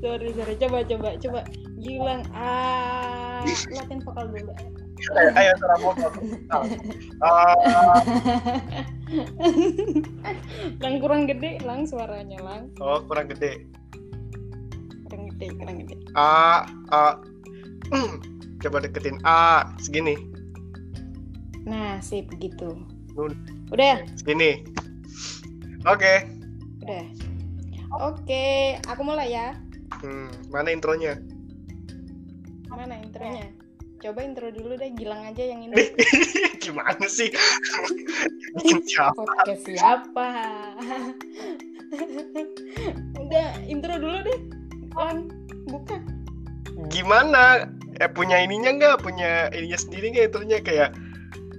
sorry sorry. Coba coba coba. Gilang ah latihan vokal dulu. Ayo, ayo suara vokal. Ah, lang kurang gede lang suaranya lang. Oh kurang gede. Kurang gede kurang gede. A a. Hmm, coba deketin. A segini. Nah sip gitu. Nun. udah. Segini. Oke. Udah. Oke aku mulai ya hmm, mana intronya? Mana intronya? Coba intro dulu deh Gilang aja yang ini gimana sih? Siapa? Podcast siapa? Udah intro dulu deh. Lang buka. Gimana? Eh punya ininya nggak? Punya ininya sendiri nggak intronya? Kayak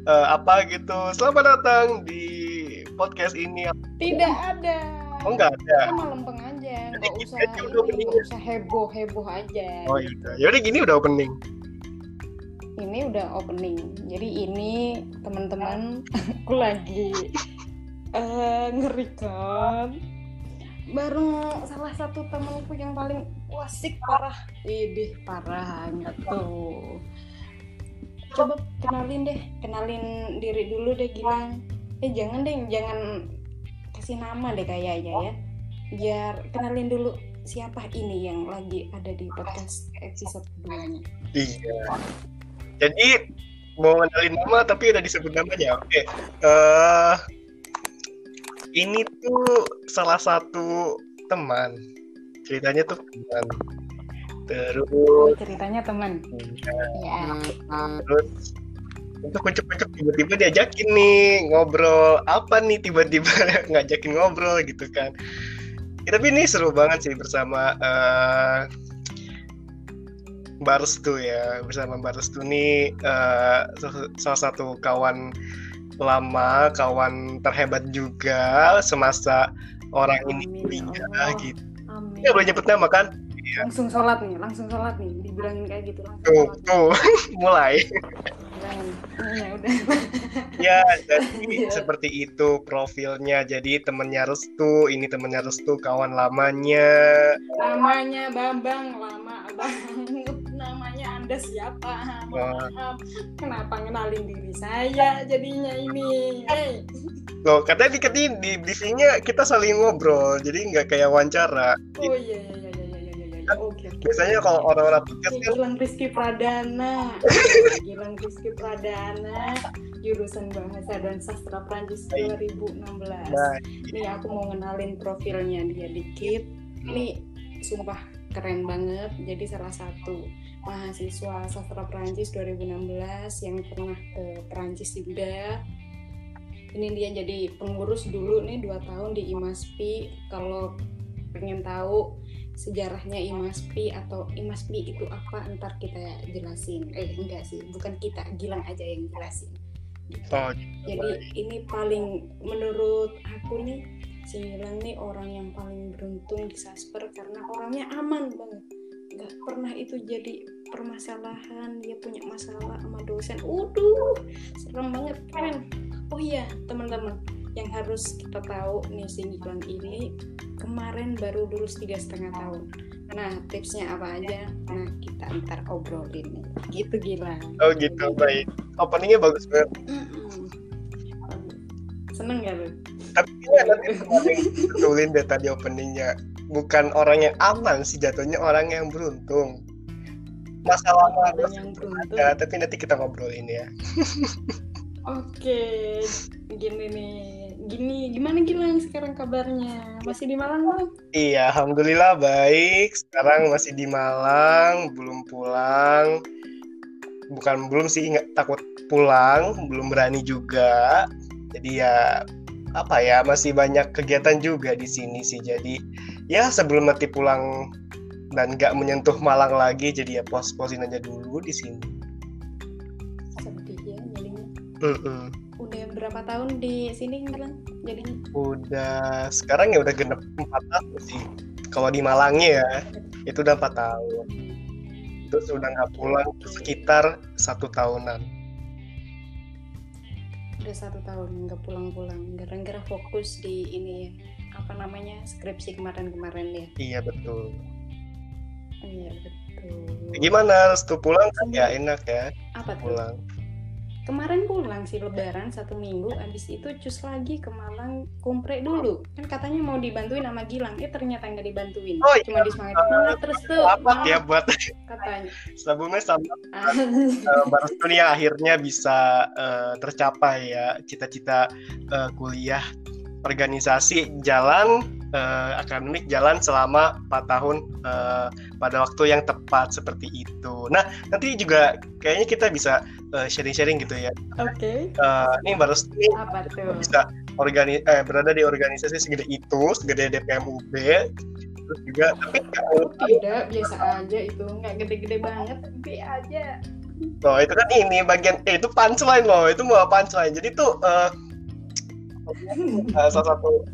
eh, apa gitu? Selamat datang di podcast ini. Tidak ada. Oh nggak ada. Kita mah lempeng aja nggak Jadi usah kita udah ini opening nggak usah heboh heboh aja. Oh yaudah yaudah gini udah opening. Ini udah opening. Jadi ini teman-teman aku lagi eh ngerikan baru salah satu temanku yang paling wasik parah. Idih parah nggak tuh. Coba kenalin deh kenalin diri dulu deh Gilang. Eh jangan deh jangan kasih nama deh kayaknya ya biar kenalin dulu siapa ini yang lagi ada di podcast episode keduanya. Iya. Jadi mau kenalin nama tapi udah disebut namanya. Oke. Eh ini tuh salah satu teman. Ceritanya tuh teman. Terus oh ceritanya teman. Ya terus untuk kucuk-kucuk tiba-tiba diajakin nih ngobrol. Apa nih tiba-tiba ngajakin ngobrol gitu kan ya, tapi ini seru banget sih bersama eh Mbak Restu ya bersama Mbak Restu. Nih eh, salah- satu kawan lama kawan terhebat juga semasa orang ini Amin, kuliah Allah. gitu. Amin. Ya boleh nyebut nama kan? Langsung sholat nih langsung sholat nih. Dibilangin kayak gitu langsung tuh sholat. tuh. Mulai. Ya udah Ya, jadi Iya. seperti itu profilnya. Jadi temennya Restu, ini temennya Restu, kawan lamanya. namanya Bambang lama banget namanya anda siapa Wah. maaf kenapa ngenalin diri saya jadinya ini hey Loh, katanya di, di, di briefingnya kita saling ngobrol, jadi nggak kayak wawancara. oh iya iya iya oke oke Biasanya kalau orang-orang podcast kan, Gilang Rizky Pradana Gilang Rizky Pradana jurusan Bahasa dan Sastra Prancis 2016 nah, Nih aku mau ngenalin profilnya dia dikit. Nih sumpah keren banget. Jadi salah satu mahasiswa sastra Prancis 2016 yang pernah ke Prancis juga. Ini dia jadi pengurus dulu nih dua tahun di IMASPI. Kalau pengen tahu sejarahnya IMASPI atau IMASPI itu apa ntar kita jelasin. Eh enggak sih, bukan kita, Gilang aja yang jelasin. Gitu. oh, Jadi ini paling menurut aku nih si Gilang nih orang yang paling beruntung di Sasper karena orangnya aman banget. Gak pernah itu jadi permasalahan dia punya masalah sama dosen. Uduh, serem banget keren. Oh iya teman-teman yang harus kita tahu nih si Gilang ini kemarin baru lulus tiga setengah tahun. Nah tipsnya apa aja? Nah kita ntar obrolin nih. Gitu Gilang. oh gitu, baik. Openingnya bagus banget. Seneng gak lu? Tapi ini nanti betulin deh tadi openingnya. Bukan orang yang aman sih jatuhnya orang yang beruntung. Masalah beruntung. ada, tapi nanti kita ngobrolin ya. Oke, gini nih. Gini, gimana Gilang sekarang kabarnya? Masih di Malang, Bang? Iya, alhamdulillah baik. Sekarang masih di Malang, belum pulang. Bukan belum sih, nggak takut pulang, belum berani juga. Jadi ya apa ya, masih banyak kegiatan juga di sini sih. Jadi ya sebelum nanti pulang dan nggak menyentuh Malang lagi, jadi ya pos-posin aja dulu di sini. Sedih ya jadinya. Mm-mm. Udah berapa tahun di sini Gilang? Jadinya Udah sekarang ya udah genep 4 tahun sih. Kalau di Malangnya ya, itu udah 4 tahun. Terus udah nggak pulang sekitar satu tahunan. udah satu tahun nggak pulang-pulang. Gara-gara fokus di ini ya. Apa namanya? Skripsi kemarin-kemarin ya. Iya betul. gimana restu pulang kan ya enak ya apa tuh pulang kemarin pulang sih lebaran satu minggu abis itu cus lagi ke Malang kumpre dulu. Kan katanya mau dibantuin sama Gilang. Eh ternyata nggak dibantuin. Oh, iya. cuma disemangat. Semangat terus tuh. Apa ya buat katanya. Sebelumnya sama. Uh, Restu nih akhirnya bisa eh, tercapai ya cita-cita eh, kuliah organisasi jalan eh, akademik jalan selama 4 tahun eh, pada waktu yang tepat seperti itu. Nah nanti juga kayaknya kita bisa eh, sharing-sharing gitu ya. oke. Eh, nih Mbak Restu nih apa tuh? bisa organi eh, berada di organisasi segede itu, segede DPM UB, terus juga tapi Oh, tidak biasa aja itu. Nggak gede-gede banget tapi aja. Oh itu kan ini bagian eh, itu punchline loh. Itu mau punchline? Jadi tuh eh, eh, salah satu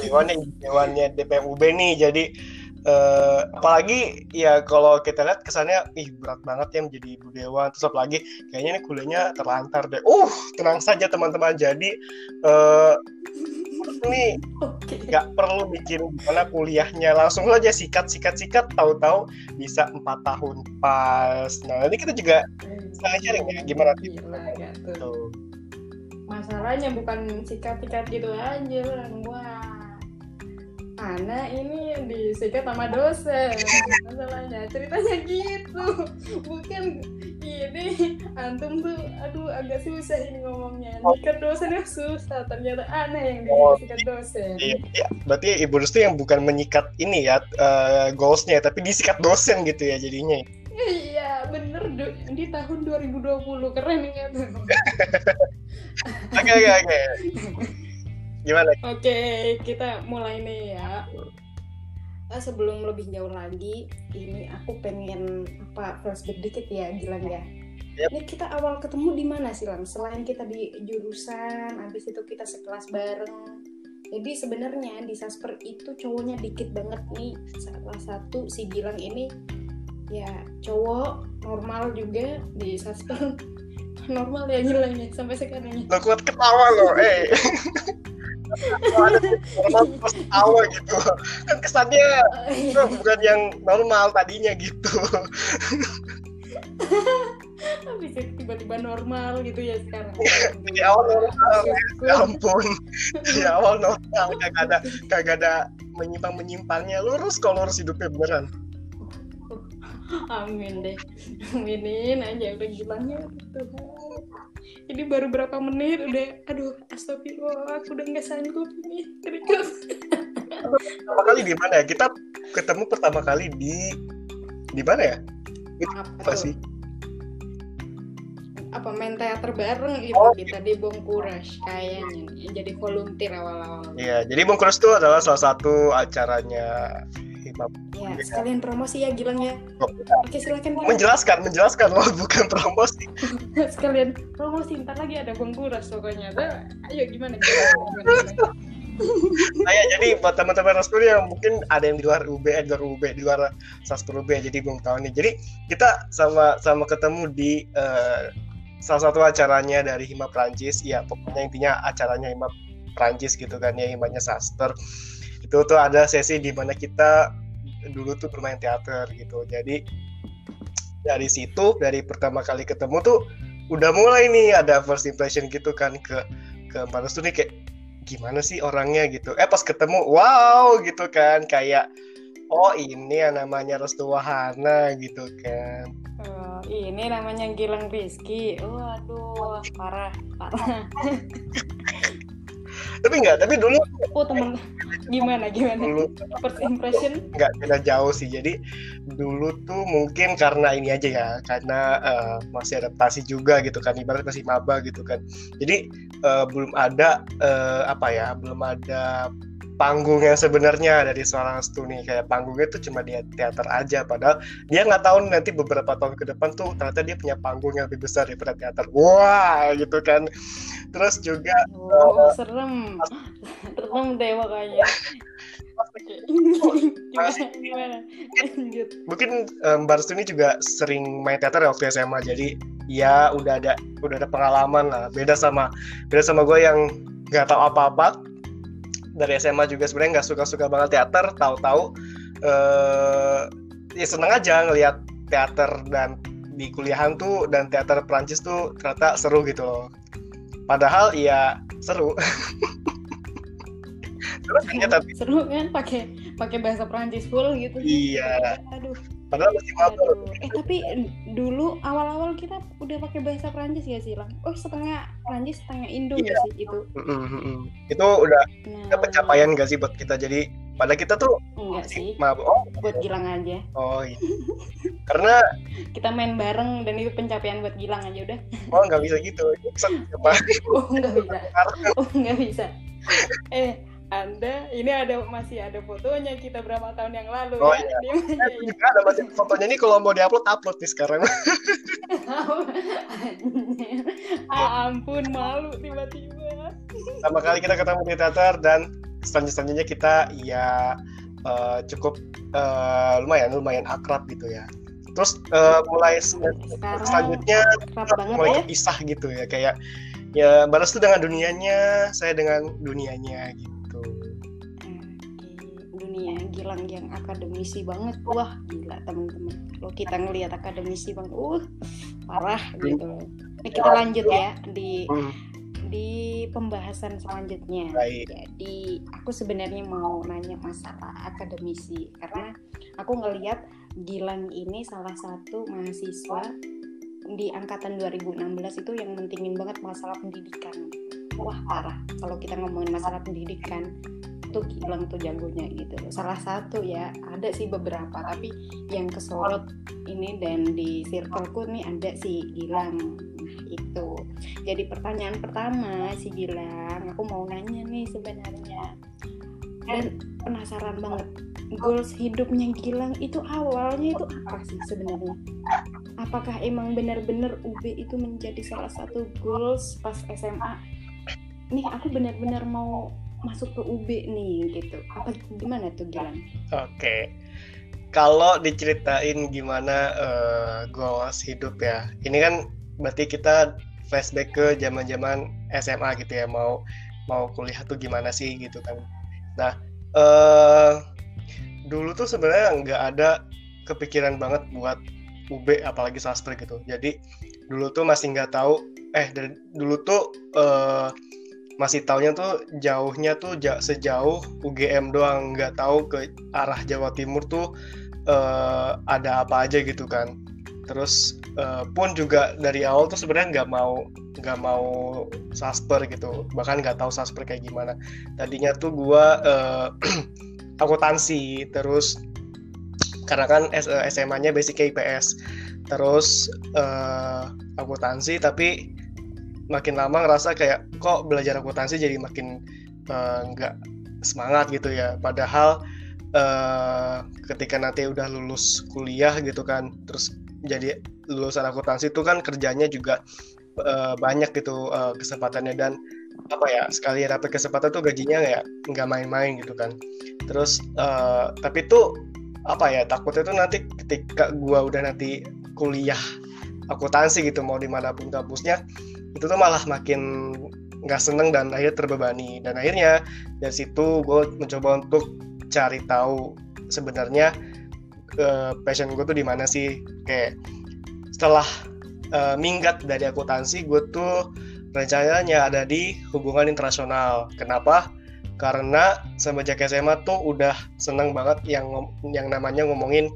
dewannya dewannya DPM UB nih jadi eh, apalagi ya kalau kita lihat kesannya ih berat banget ya menjadi ibu dewan terus apalagi kayaknya ini kuliahnya terlantar deh. Uh tenang saja teman-teman. Jadi eh ini oke. nggak perlu bikin gimana kuliahnya. Langsung saja sikat sikat sikat. Tahu-tahu bisa empat tahun pas. Nah nanti kita juga saling sharing ya gimana gak tuh tuh masalahnya bukan sikat-sikat gitu aja orang wah Ana ini disikat sama dosen masalahnya ceritanya gitu bukan ini antum tuh aduh agak susah ini ngomongnya sikat dosennya susah ternyata Ana yang Oh. disikat dosen Iya, iya. berarti Ibu Restu yang bukan menyikat ini ya eh, goalsnya, tapi disikat dosen gitu ya jadinya. Iya bener di tahun 2020 keren tuh Oke oke oke. Gimana? Oke, kita mulai nih ya. Eh, sebelum lebih jauh lagi, ini aku pengen apa flashback dikit ya, Gilang ya. Yap. Ini kita awal ketemu di mana sih, Lang? Selain kita di jurusan, habis itu kita sekelas bareng. Jadi sebenarnya di Sasper itu cowoknya dikit banget nih. Salah satu si Gilang ini ya cowok normal juga di Sasper. normal ya Gilang ya sampai sekarang ya. Lo kuat ketawa lo, eh. Normal terus ketawa gitu, kan kesannya bukan yang normal tadinya gitu. Habis itu tiba-tiba normal gitu ya sekarang. Di awal normal, ya Syukur. ampun. Di awal normal, kagak ada kagak ada menyimpang menyimpangnya. Lurus kalau lurus hidupnya beneran. Amin deh. Aminin aja udah gilanya Tuhan. Ini baru berapa menit udah aduh astagfirullah aku udah nggak sanggup nih keringat. Pertama kali di mana ya? Kita ketemu pertama kali di di mana ya? Apa tuh? sih? Apa main teater bareng itu Oh, kita di Bongkuras kayaknya jadi volunteer awal-awal. Iya, jadi Bung Krus itu adalah salah satu acaranya hip-hop. Ya, sekalian promosi ya Gilang ya. Oh, Oke, silakan Gilang. Menjelaskan, menjelaskan loh, bukan promosi. sekalian promosi ntar lagi ada Bongkuras pokoknya. Tuh, ayo gimana gimana, gimana, gimana? Nah ya, jadi buat teman-teman Raspur yang mungkin ada yang di luar UB, eh, di luar UB, di luar Sasper UB, jadi belum tahu nih. Jadi kita sama sama ketemu di eh, salah satu acaranya dari Hima Prancis, ya pokoknya intinya acaranya Hima Prancis gitu kan ya, Himanya Saster. Itu tuh ada sesi di mana kita dulu tuh bermain teater gitu. Jadi dari situ, dari pertama kali ketemu tuh udah mulai nih ada first impression gitu kan ke ke Mbak Restu nih kayak gimana sih orangnya gitu. Eh pas ketemu, wow gitu kan kayak oh ini yang namanya Restu Wahana gitu kan. Oh, ini namanya Gilang Rizky. Waduh, parah, parah. Tapi enggak, tapi dulu Oh temen, gimana gimana? dulu First impression? nggak beda jauh sih. Jadi dulu tuh mungkin karena ini aja ya, karena eh, masih adaptasi juga gitu kan, ibarat masih maba gitu kan. Jadi eh, belum ada eh, apa ya, belum ada panggung yang sebenarnya dari seorang Restu nih. Kayak panggungnya tuh cuma di teater aja padahal dia nggak tahu nanti beberapa tahun ke depan tuh ternyata dia punya panggung yang lebih besar daripada teater. Wah gitu kan. Terus juga Oh, serem. Serem deh makanya. Mungkin eh, Mbak Restu ini juga sering main teater ya waktu SMA jadi ya udah ada udah ada pengalaman lah. Beda sama beda sama gue yang nggak tahu apa-apa dari SMA juga sebenarnya nggak suka-suka banget teater tahu-tahu eh ya seneng aja ngelihat teater dan di kuliahan tuh dan teater Prancis tuh ternyata seru gitu loh. Padahal ya seru. Terus tapi seru kan? Pakai pakai bahasa Prancis full gitu iya. Aduh Padahal masih malu. Eh tapi dulu awal-awal kita udah pakai bahasa Prancis ya sih, Lang? Oh setengah Prancis setengah Indo iya. sih itu? Mm-hmm. Itu udah, nah. udah pencapaian gak sih buat kita? Jadi pada kita tuh enggak sih. Maaf. Oh, buat Gilang aja. Oh iya. Karena kita main bareng dan itu pencapaian buat Gilang aja udah. Oh nggak bisa gitu. oh nggak bisa. Oh nggak bisa. Eh anda ini ada masih ada fotonya kita berapa tahun yang lalu oh, ya. Iya. Eh, juga ada masih fotonya ini kalau mau diupload upload nih sekarang. ah, ampun malu tiba-tiba. Sama kali kita ketemu di teater dan selanjutnya kita ya uh, cukup uh, lumayan lumayan akrab gitu ya. Terus uh, mulai Sekarang selanjutnya mulai ya? gitu ya kayak ya balas tuh dengan dunianya, saya dengan dunianya gitu Gilang yang akademisi banget. Wah gila teman-teman. Lo kita ngelihat akademisi bang uh parah gitu. Ini kita lanjut ya di di pembahasan selanjutnya. Baik. jadi aku sebenarnya mau nanya masalah akademisi karena aku ngelihat Gilang ini salah satu mahasiswa di angkatan 2016 itu yang mentingin banget masalah pendidikan wah parah. Kalau kita ngomongin masalah pendidikan tuh Gilang tuh jagonya gitu salah satu ya ada sih beberapa tapi yang kesorot ini dan di circleku nih ada si Gilang. Nah itu. Jadi pertanyaan pertama si Gilang aku mau nanya nih sebenarnya. Dan penasaran banget goals hidupnya Gilang itu awalnya itu apa sih sebenarnya? Apakah emang benar-benar UB itu menjadi salah satu goals pas SMA nih aku benar-benar mau masuk ke UB nih gitu apa gimana tuh Gilang? Oke okay. kalau diceritain gimana uh, goals hidup ya ini kan berarti kita flashback ke zaman-zaman SMA gitu ya mau mau kuliah tuh gimana sih gitu kan nah uh, dulu tuh sebenarnya nggak ada kepikiran banget buat UB apalagi sastra gitu jadi dulu tuh masih nggak tahu eh dulu tuh uh, masih taunya tuh jauhnya tuh sejauh UGM doang. Nggak tahu ke arah Jawa Timur tuh uh, ada apa aja gitu kan. Terus uh, pun juga dari awal tuh sebenarnya nggak mau nggak mau sasper gitu. Bahkan nggak tahu sasper kayak gimana. Tadinya tuh gua uh, akuntansi terus karena kan SMA-nya basic IPS terus uh, akuntansi tapi makin lama ngerasa kayak kok belajar akuntansi jadi makin eh, nggak uh, semangat gitu ya. Padahal uh, ketika nanti udah lulus kuliah gitu kan terus jadi lulusan akuntansi itu kan kerjanya juga uh, banyak gitu uh, kesempatannya. Dan apa ya sekali dapat kesempatan tuh gajinya ya nggak main-main gitu kan. Terus uh, tapi tuh apa ya takutnya tuh nanti ketika gua udah nanti kuliah akuntansi gitu mau di mana pun kampusnya itu tuh malah makin nggak seneng dan akhirnya terbebani. Dan akhirnya dari situ gue mencoba untuk cari tahu sebenarnya uh, passion gue tuh di mana sih. Kayak setelah uh, minggat dari akuntansi gue tuh rencananya ada di hubungan internasional. Kenapa? Karena semenjak SMA tuh udah seneng banget yang yang namanya ngomongin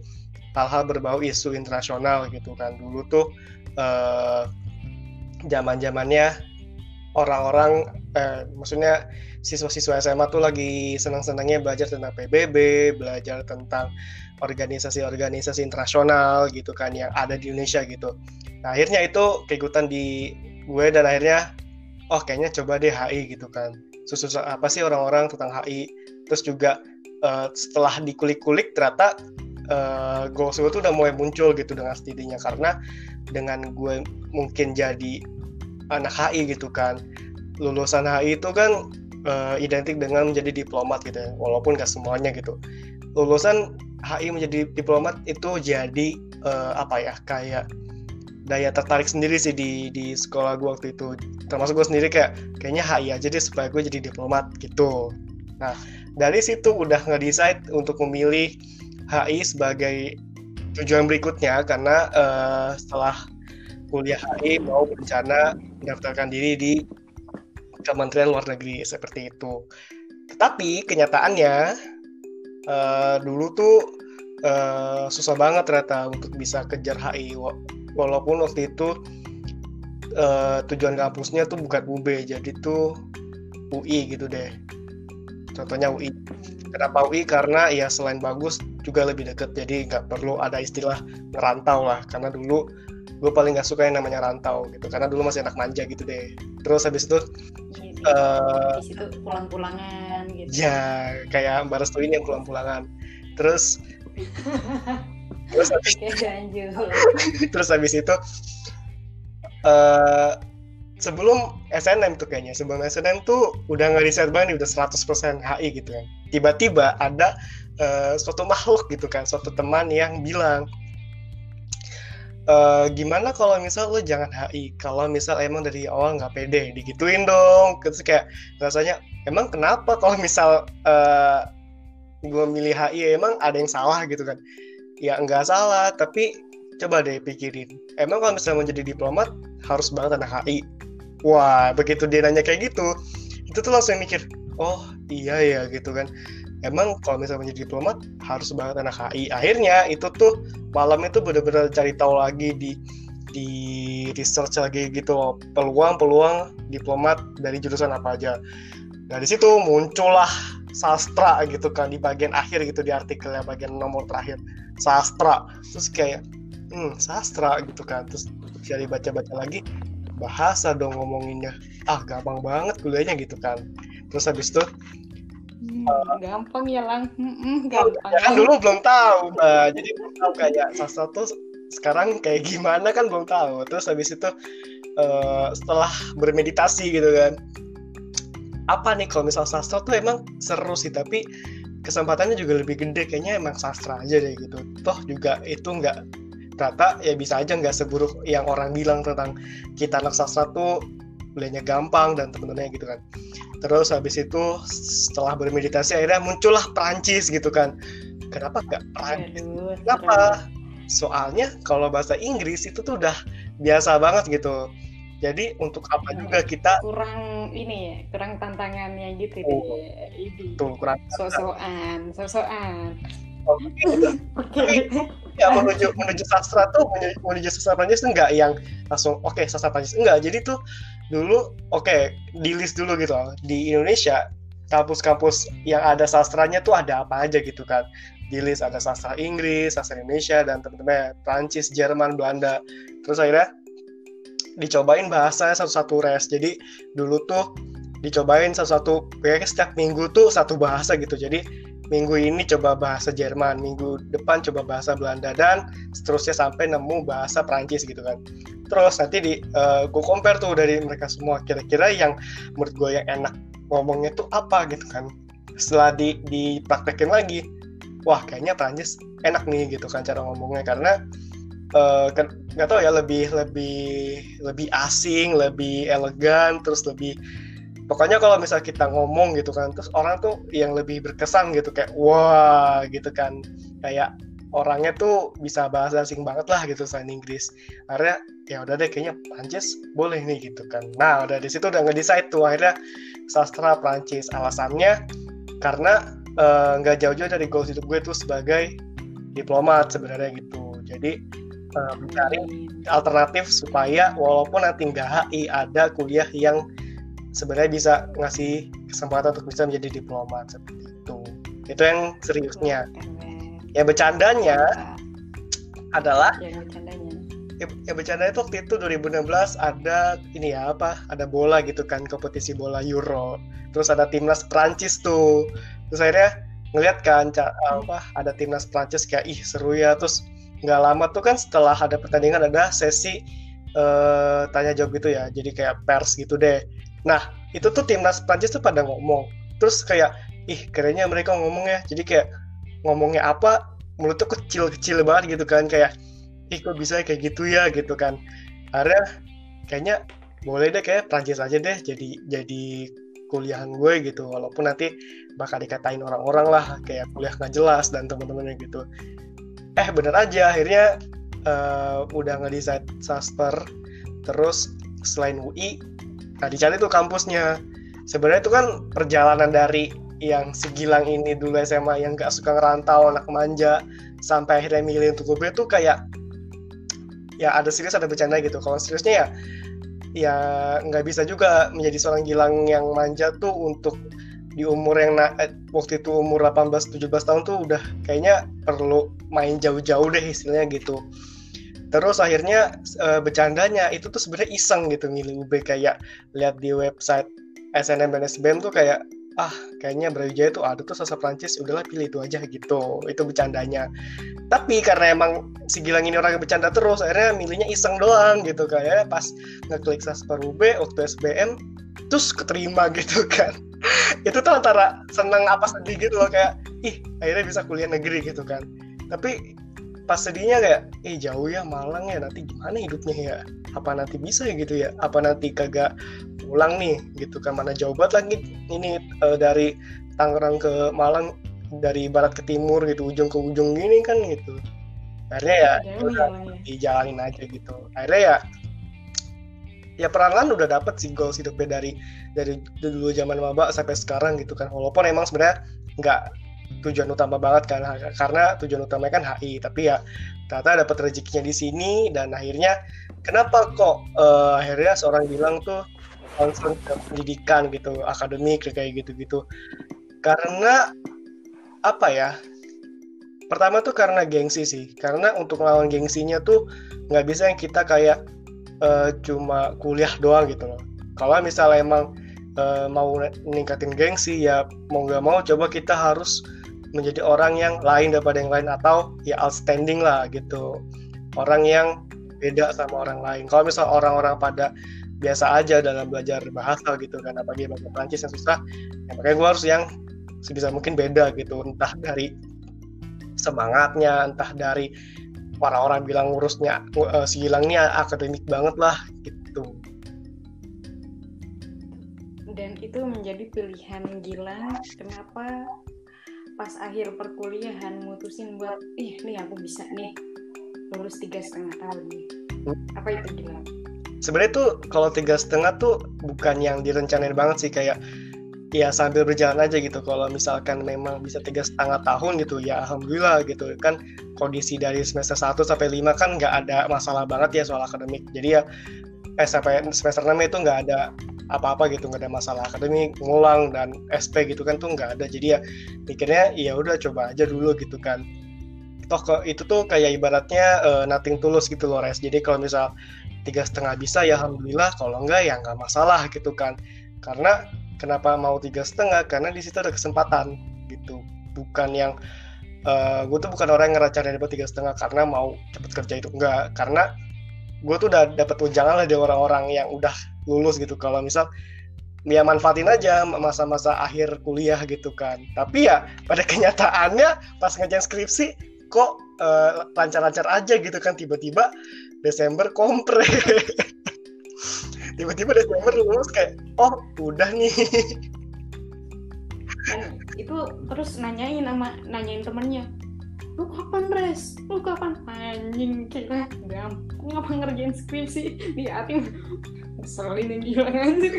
hal-hal berbau isu internasional gitu kan dulu tuh uh, zaman zamannya orang-orang eh, maksudnya siswa-siswa SMA tuh lagi senang-senangnya belajar tentang PBB, belajar tentang organisasi-organisasi internasional gitu kan yang ada di Indonesia gitu. Nah, akhirnya itu keikutan di gue dan akhirnya oh kayaknya coba deh HI gitu kan. Susu apa sih orang-orang tentang HI? Terus juga uh, setelah dikulik-kulik ternyata uh, goals gue tuh udah mulai muncul gitu dengan sendirinya karena dengan gue mungkin jadi anak HI gitu kan lulusan HI itu kan uh, identik dengan menjadi diplomat gitu ya walaupun gak semuanya gitu. Lulusan HI menjadi diplomat itu jadi uh, apa ya kayak daya tertarik sendiri sih di di sekolah gue waktu itu. Termasuk gue sendiri kayak kayaknya HI aja deh supaya gue jadi diplomat gitu. Nah dari situ udah nge-decide untuk memilih HI sebagai tujuan berikutnya karena uh, setelah kuliah HI mau berencana mendaftarkan diri di Kementerian Luar Negeri seperti itu. Tetapi kenyataannya uh, dulu tuh uh, susah banget ternyata untuk bisa kejar HI walaupun waktu itu uh, tujuan kampusnya tuh bukan UB jadi tuh UI gitu deh. Contohnya UI. Kenapa UI? Karena ya selain bagus juga lebih deket jadi nggak perlu ada istilah ngerantau lah. Karena dulu gue paling nggak suka yang namanya rantau gitu karena dulu masih anak manja gitu deh. Terus habis itu uh, di situ pulang-pulangan gitu. ya kayak mbak Restu ini yang pulang-pulangan. Terus terus habis terus habis itu uh, sebelum SNM tuh kayaknya sebelum SNM tuh udah nggak riset banget udah 100% HI gitu kan. Tiba-tiba ada uh, suatu makhluk gitu kan suatu teman yang bilang uh, gimana kalau misal lo jangan HI kalau misal emang dari awal nggak pede digituin dong. Terus kayak rasanya emang kenapa kalau misal uh, eh, gue milih HI emang ada yang salah gitu kan? Ya nggak salah tapi coba deh pikirin. Emang kalau misalnya mau jadi diplomat harus banget anak HI wah begitu dia nanya kayak gitu itu tuh langsung mikir oh iya ya gitu kan. Emang kalau misalnya menjadi diplomat harus banget anak HI akhirnya itu tuh malam itu bener-bener cari tahu lagi di di research lagi gitu peluang-peluang diplomat dari jurusan apa aja. Nah di situ muncullah sastra gitu kan di bagian akhir gitu di artikelnya bagian nomor terakhir. Sastra. Terus kayak hmm sastra gitu kan. Terus cari baca-baca lagi bahasa dong ngomonginnya ah gampang banget kuliahnya gitu kan terus habis itu Hmm, gampang ya lang, hmm, gampang. Ya kan dulu belum tahu, nah jadi belum tahu kayak sastra tuh sekarang kayak gimana kan belum tahu. Terus habis itu uh, setelah bermeditasi gitu kan, apa nih kalau misal sastra tuh emang seru sih, tapi kesempatannya juga lebih gede kayaknya emang sastra aja deh gitu. Toh juga itu nggak kata ya bisa aja nggak seburuk yang orang bilang tentang kita anak sastra tuh belinya gampang dan temen-temennya gitu kan. Terus habis itu setelah bermeditasi akhirnya muncullah Prancis gitu kan. Kenapa gak Prancis kenapa? soalnya kalau bahasa Inggris itu tuh udah biasa banget gitu. Jadi untuk apa hmm, juga kita kurang ini ya kurang tantangannya gitu oh, deh ini tuh kurang sosokan sosokan. Gitu. ya menuju menuju sastra tuh menuju, menuju sastra Prancis enggak yang langsung oke okay, sastra Prancis. Enggak jadi tuh dulu oke okay, di list dulu gitu di Indonesia kampus-kampus yang ada sastranya tuh ada apa aja gitu kan. Di list ada sastra Inggris, sastra Indonesia dan teman-teman Prancis, Jerman, Belanda. Terus akhirnya dicobain bahasa satu-satu res. Jadi dulu tuh dicobain satu-satu kayak setiap minggu tuh satu bahasa gitu. Jadi minggu ini coba bahasa Jerman, minggu depan coba bahasa Belanda dan seterusnya sampai nemu bahasa Prancis gitu kan. Terus nanti di uh, eh, gue compare tuh dari mereka semua kira-kira yang menurut gue yang enak ngomongnya tuh apa gitu kan. Setelah di dipraktekin lagi wah kayaknya Prancis enak nih gitu kan cara ngomongnya karena uh, kan nggak tahu ya lebih lebih lebih asing lebih elegan terus lebih pokoknya kalau misal kita ngomong gitu kan terus orang tuh yang lebih berkesan gitu kayak wah gitu kan. Kayak orangnya tuh bisa bahasa asing banget lah gitu selain Inggris. Akhirnya ya udah deh kayaknya Prancis boleh nih gitu kan. Nah udah di situ udah ngedecide tuh akhirnya sastra Prancis. Alasannya karena eh, nggak uh, jauh-jauh dari goals hidup gue tuh sebagai diplomat sebenarnya gitu. Jadi uh, mencari alternatif supaya walaupun nanti nggak HI ada kuliah yang sebenarnya bisa ngasih kesempatan untuk bisa menjadi diplomat seperti itu. Itu yang seriusnya. Ya bercandanya adalah ya, bercandanya. Ya, ya bercandanya itu waktu itu 2016 ada ini ya apa ada bola gitu kan kompetisi bola Euro. Terus ada timnas Prancis tuh. Terus akhirnya ngeliat kan apa ada timnas Prancis kayak ih seru ya. Terus nggak lama tuh kan setelah ada pertandingan ada sesi uh, tanya jawab gitu ya. Jadi kayak pers gitu deh nah itu tuh timnas Prancis tuh pada ngomong. Terus kayak ih kerennya mereka ngomong ya. Jadi kayak ngomongnya apa mulut tuh kecil-kecil banget gitu kan kayak ih kok bisa kayak gitu ya? Gitu kan. Akhirnya kayaknya boleh deh kayak Prancis aja deh jadi jadi kuliahan gue gitu. Walaupun nanti bakal dikatain orang-orang lah kayak kuliah nggak jelas dan teman-temannya gitu. Eh bener aja akhirnya uh, udah ngedesain sasper terus selain UI nah dicari tuh kampusnya sebenarnya itu kan perjalanan dari yang segilang ini dulu SMA yang gak suka ngerantau anak manja sampai akhirnya milih untuk UB tuh kayak ya ada serius ada bercanda gitu kalau seriusnya ya ya nggak bisa juga menjadi seorang gilang yang manja tuh untuk di umur yang na eh, waktu itu umur 18 17 tahun tuh udah kayaknya perlu main jauh-jauh deh istilahnya gitu. Terus akhirnya e, bercandanya itu tuh sebenarnya iseng gitu milih UB kayak lihat di website SNM dan SBM tuh kayak ah kayaknya Brawijaya itu ada tuh sastra Prancis udahlah pilih itu aja gitu. Itu bercandanya. Tapi karena emang si Gilang ini orang yang bercanda terus akhirnya milihnya iseng doang gitu kayak pas ngeklik sastra UB waktu SBM terus keterima gitu kan. Itu tuh antara seneng apa sedih gitu loh kayak ih akhirnya bisa kuliah negeri gitu kan. Tapi pas sedihnya kayak eh jauh ya Malang ya nanti gimana hidupnya ya? Apa nanti bisa ya? Gitu ya. Apa nanti kagak pulang nih? Gitu kan. Mana jauh banget lagi ini uh, dari Tangerang ke Malang dari barat ke timur gitu ujung ke ujung gini kan gitu. Akhirnya ya, ya udah ya. dijalanin aja gitu. Akhirnya ya ya perlahan udah dapet sih goals hidupnya dari dari dulu zaman maba sampai sekarang gitu kan. Walaupun emang sebenarnya nggak tujuan utama banget kan karena tujuan utamanya kan HI tapi ya ternyata dapat rezekinya di sini dan akhirnya kenapa kok uh, akhirnya seorang bilang tuh concern pendidikan gitu akademik kayak gitu-gitu. Karena apa ya? Pertama tuh karena gengsi sih karena untuk melawan gengsinya tuh nggak bisa yang kita kayak uh, cuma kuliah doang gitu loh. Kalau misalnya emang uh, mau meningkatin gengsi ya mau nggak mau coba kita harus menjadi orang yang lain daripada yang lain atau ya outstanding lah gitu. Orang yang beda sama orang lain. Kalau misal orang-orang pada biasa aja dalam belajar bahasa gitu kan apalagi bahasa Prancis yang susah ya makanya gue harus yang sebisa mungkin beda gitu. Entah dari semangatnya entah dari orang-orang bilang ngurusnya uh, si Gilang ini akademik banget lah gitu dan itu menjadi pilihan Gilang kenapa pas akhir perkuliahan mutusin buat ih nih aku bisa nih lulus tiga setengah tahun apa itu gila? Sebenarnya tuh kalau tiga setengah tuh bukan yang direncanain banget sih kayak ya sambil berjalan aja gitu. Kalau misalkan memang bisa tiga setengah tahun gitu ya alhamdulillah gitu. Kan kondisi dari semester 1 sampai 5 kan nggak ada masalah banget ya soal akademik. Jadi ya eh sampai semester 6 itu nggak ada apa-apa gitu nggak ada masalah akademik ngulang dan SP gitu kan tuh nggak ada. Jadi ya mikirnya ya udah coba aja dulu gitu kan. Toh ke, itu tuh kayak ibaratnya uh, nothing tulus gitu loh res. Jadi kalau misal tiga setengah bisa ya alhamdulillah. Kalau enggak ya nggak masalah gitu kan. Karena kenapa mau tiga setengah? Karena di situ ada kesempatan gitu. Bukan yang uh, gue tuh bukan orang yang ngerancanain dapat tiga setengah karena mau cepet kerja itu. Enggak karena gue tuh udah dapat tunjangan lah dari orang-orang yang udah lulus gitu. Kalau misal ya manfaatin aja masa-masa akhir kuliah gitu kan. Tapi ya pada kenyataannya pas ngejalan skripsi kok uh, lancar-lancar aja gitu kan. Tiba-tiba Desember kompre. Tiba-tiba Desember lulus kayak oh udah nih. Kan itu terus nanyain sama nanyain temennya lu kapan res? Lu kapan? Anjing kira gampang ngapa ngerjain skripsi di hati ngeselin yang gila anjir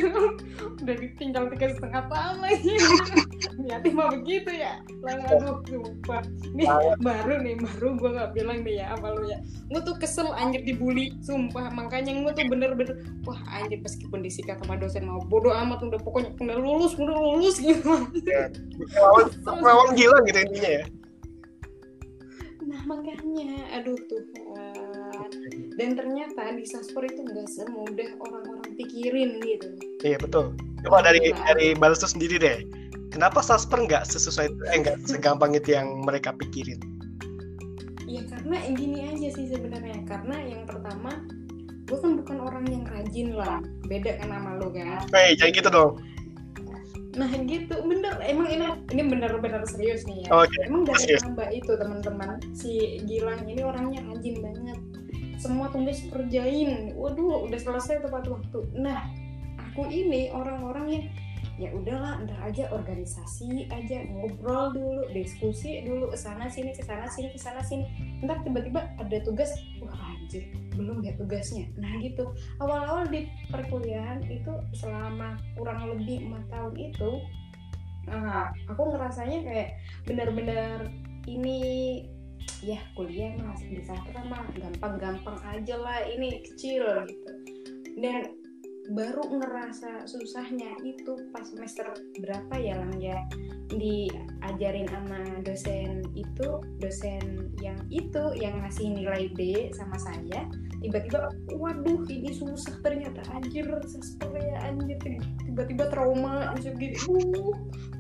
udah ditinggal tiga setengah tahun lagi niatnya mah begitu ya. Lah aduh sumpah. Nih baru nih baru gue gak bilang nih ya apa lu ya. Gue tuh kesel anjir dibully. Sumpah makanya gue tuh bener-bener wah anjir meskipun disikat sama dosen mau bodoh amat udah pokoknya udah lulus udah lulus gitu. Ya, lawan gila gitu intinya ya makanya. Aduh tuh dan ternyata di Saspor itu nggak semudah orang-orang pikirin gitu. Iya betul. Coba dari nah, dari Balsu sendiri deh. Kenapa Saspor nggak sesuai eh nggak segampang itu yang mereka pikirin? Ya karena gini aja sih sebenarnya. Karena yang pertama gue kan bukan orang yang rajin lah. Beda kan sama lo kan? Hei, jangan gitu dong nah gitu. Bener emang ini ini bener-bener serius nih ya. Okay. emang dari mbak itu teman-teman. Si Gilang ini orangnya rajin banget. Semua tugas kerjain waduh udah selesai tepat waktu. Nah aku ini orang-orang yang ya udahlah ntar aja organisasi aja ngobrol dulu diskusi dulu ke sana sini ke sana sini ke sana sini. Ntar tiba-tiba ada tugas wah anjir belum ya tugasnya. Nah gitu. Awal-awal di perkuliahan itu selama kurang lebih empat tahun itu nah, aku ngerasanya kayak benar-benar ini ya kuliah mas bisa mah gampang-gampang aja lah ini kecil gitu. Dan baru ngerasa susahnya itu pas semester berapa ya lang ya? Diajarin sama dosen itu dosen yang itu yang ngasih nilai B sama saya. Tiba-tiba waduh ini susah ternyata anjir sastra ya anjir tiba-tiba trauma anjir gitu. Uh,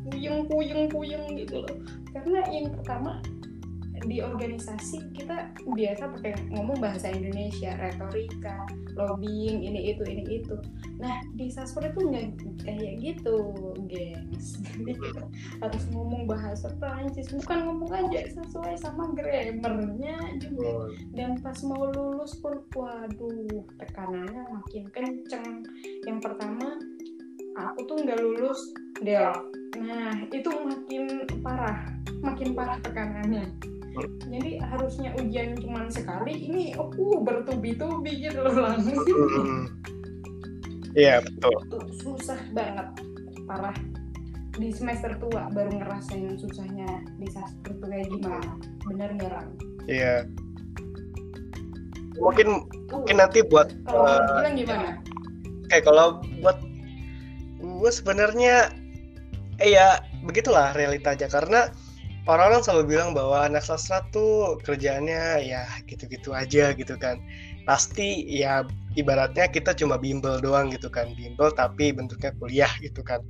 puyeng puyeng puyeng gitu loh. Karena yang pertama di organisasi kita biasa pakai ngomong bahasa Indonesia, retorika, lobbying, ini itu, ini itu. Nah di sastra itu nggak kayak gitu, gengs. Jadi kita harus ngomong bahasa Prancis, bukan ngomong aja sesuai sama grammarnya juga. Dan pas mau lulus pun, waduh, tekanannya makin kenceng. Yang pertama, aku tuh nggak lulus Del. Nah itu makin parah, makin parah tekanannya jadi harusnya ujian cuma sekali ini oh bertubi-tubi gitu loh langsung iya betul. Susah banget parah. Di semester tua baru ngerasain susahnya di sastra tuh kayak gimana. Bener Ram? iya. Mungkin tuh. mungkin nanti buat kalau uh, bilang gimana? Kayak kalau buat gue sebenarnya eh ya begitulah realitanya karena orang-orang selalu bilang bahwa anak sastra tuh kerjaannya ya gitu-gitu aja gitu kan. Pasti ya ibaratnya kita cuma bimbel doang gitu kan. Bimbel tapi bentuknya kuliah gitu kan.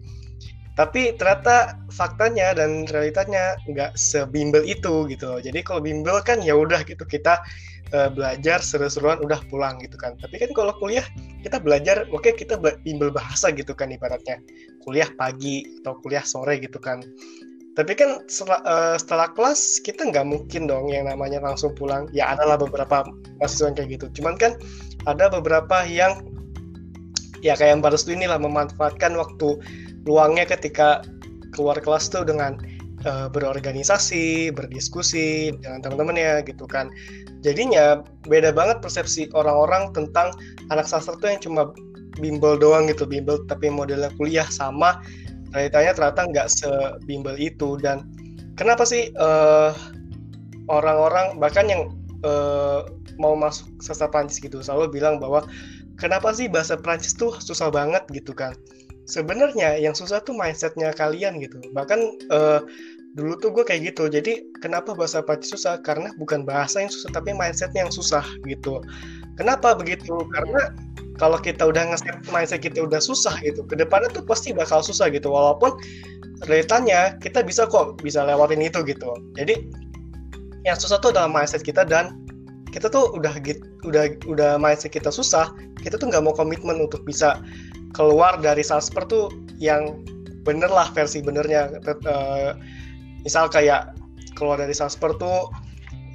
Tapi ternyata faktanya dan realitanya nggak sebimbel itu gitu jadi kalau bimbel kan ya udah gitu kita uh, belajar seru-seruan udah pulang gitu kan. Tapi kan kalau kuliah kita belajar oke okay, kita bimbel bahasa gitu kan ibaratnya. Kuliah pagi atau kuliah sore gitu kan tapi kan setelah, uh, setelah kelas kita nggak mungkin dong yang namanya langsung pulang. Ya adalah beberapa mahasiswa yang kayak gitu. Cuman kan ada beberapa yang ya kayak Mbak Restu inilah memanfaatkan waktu luangnya ketika keluar kelas tuh dengan uh, berorganisasi berdiskusi dengan teman-temannya gitu kan. Jadinya beda banget persepsi orang-orang tentang anak sastra tuh yang cuma bimbel doang gitu bimbel tapi modelnya kuliah sama realitanya ternyata nggak sebimbel itu. Dan kenapa sih eh, orang-orang bahkan yang uh, mau masuk sastra Prancis gitu selalu bilang bahwa kenapa sih bahasa Prancis tuh susah banget gitu kan? Sebenarnya yang susah tuh mindsetnya kalian gitu. Bahkan uh, dulu tuh gue kayak gitu. Jadi kenapa bahasa Prancis susah? Karena bukan bahasa yang susah tapi mindsetnya yang susah gitu. Kenapa begitu? Karena kalau kita udah nge mindset kita udah susah gitu ke depannya tuh pasti bakal susah gitu. Walaupun realitanya kita bisa kok bisa lewatin itu gitu. Jadi yang susah tuh dalam mindset kita dan kita tuh udah gitu udah udah mindset kita susah kita tuh nggak mau komitmen untuk bisa keluar dari salesper tuh yang bener lah versi benernya. Uh, misal kayak keluar dari salesper tuh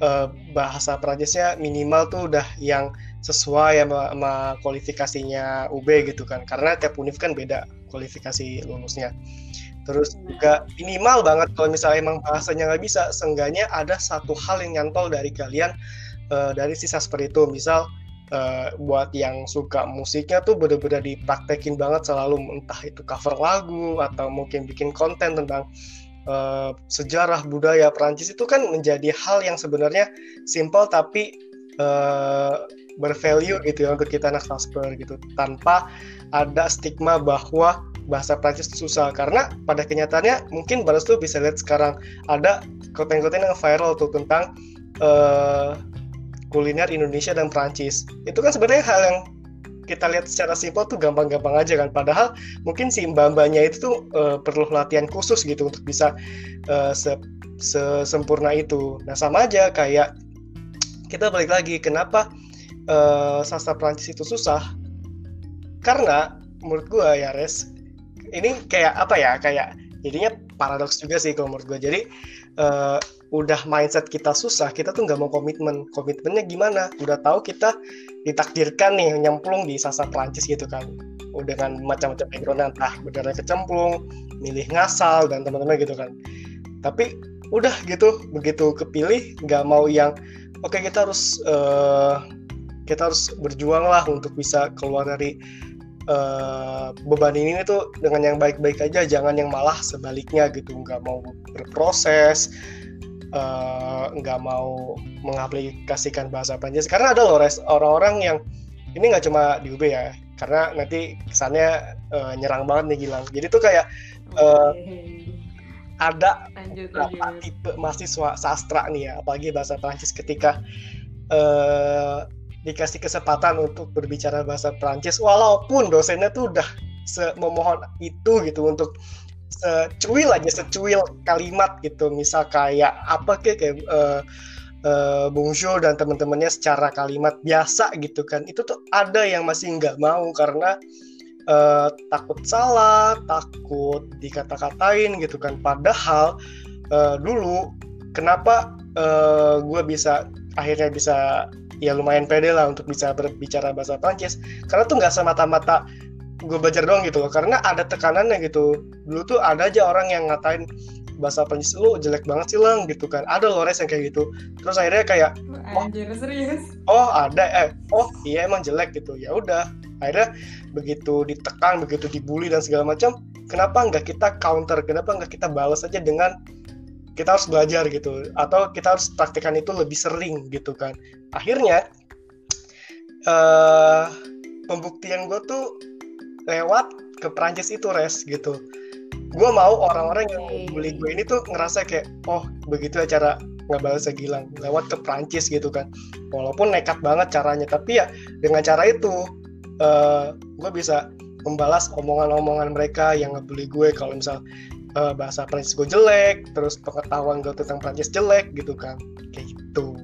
uh, bahasa Prancisnya minimal tuh udah yang sesuai sama, sama kualifikasinya UB gitu kan. Karena tiap univ kan beda kualifikasi lulusnya. Terus juga minimal banget kalau misalnya emang bahasanya nggak bisa seenggaknya ada satu hal yang nyantol dari kalian uh, dari sisa seperti itu. Misal uh, buat yang suka musiknya tuh bener-bener dipraktekin banget selalu entah itu cover lagu atau mungkin bikin konten tentang uh, sejarah budaya Perancis itu kan menjadi hal yang sebenarnya simple tapi uh, bervalue gitu ya untuk kita anak sastra gitu tanpa ada stigma bahwa bahasa Prancis susah. Karena pada kenyataannya mungkin balas tuh bisa lihat sekarang ada konten-konten yang viral tuh tentang uh, kuliner Indonesia dan Prancis itu kan sebenarnya hal yang kita lihat secara simpel tuh gampang-gampang aja kan. Padahal mungkin si mbak-mbaknya itu tuh uh, perlu latihan khusus gitu untuk bisa uh, se sempurna itu. Nah sama aja kayak kita balik lagi kenapa uh, sastra Prancis itu susah. Karena menurut gue ya res ini kayak apa ya kayak jadinya paradoks juga sih kalau menurut gue jadi uh, udah mindset kita susah kita tuh nggak mau komitmen. Komitmennya gimana? Udah tahu kita ditakdirkan nih nyemplung di sastra Prancis gitu kan. Dengan macam-macam background entah berdarah kecemplung milih ngasal dan teman-teman gitu kan. Tapi udah gitu begitu kepilih nggak mau yang oke kita harus uh, kita harus berjuang lah untuk bisa keluar dari uh, beban ini tuh dengan yang baik-baik aja jangan yang malah sebaliknya gitu. Nggak mau berproses uh, nggak mau mengaplikasikan bahasa Prancis karena ada loh orang-orang yang ini nggak cuma di UB ya karena nanti kesannya uh, nyerang banget nih Gilang. Jadi tuh kayak uh, ada beberapa tipe mahasiswa sastra nih ya apalagi bahasa Prancis ketika uh, dikasih kesempatan untuk berbicara bahasa Prancis walaupun dosennya tuh udah memohon itu gitu untuk secuil aja secuil kalimat gitu misal kayak apa kayak, kayak uh, uh, Bonjour dan teman-temannya secara kalimat biasa gitu kan itu tuh ada yang masih nggak mau karena uh, takut salah, takut dikata-katain gitu kan. Padahal uh, dulu kenapa uh, gue bisa akhirnya bisa ya lumayan pede lah untuk bisa berbicara bahasa Prancis. Karena tuh nggak semata-mata gue belajar doang gitu loh. Karena ada tekanannya gitu. Dulu tuh ada aja orang yang ngatain bahasa Prancis lu jelek banget sih lang gitu kan. Ada loh res yang kayak gitu. Terus akhirnya kayak oh, Anjir, serius? Oh ada eh oh iya emang jelek gitu. Ya udah. Akhirnya begitu ditekan begitu dibully dan segala macam kenapa nggak kita counter? Kenapa nggak kita balas aja dengan kita harus belajar gitu atau kita harus praktekkan itu lebih sering gitu kan. Akhirnya uh, pembuktian gue tuh lewat ke Prancis itu res gitu. Gue mau orang-orang yang bully gue ini tuh ngerasa kayak oh begitu ya cara nggak balas gilang. Lewat ke Prancis gitu kan. Walaupun nekat banget caranya tapi ya dengan cara itu uh, eh, gue bisa membalas omongan-omongan mereka yang ngebully gue. Kalau misal uh, bahasa Prancis gue jelek, terus pengetahuan gue tentang Prancis jelek gitu kan, kayak gitu.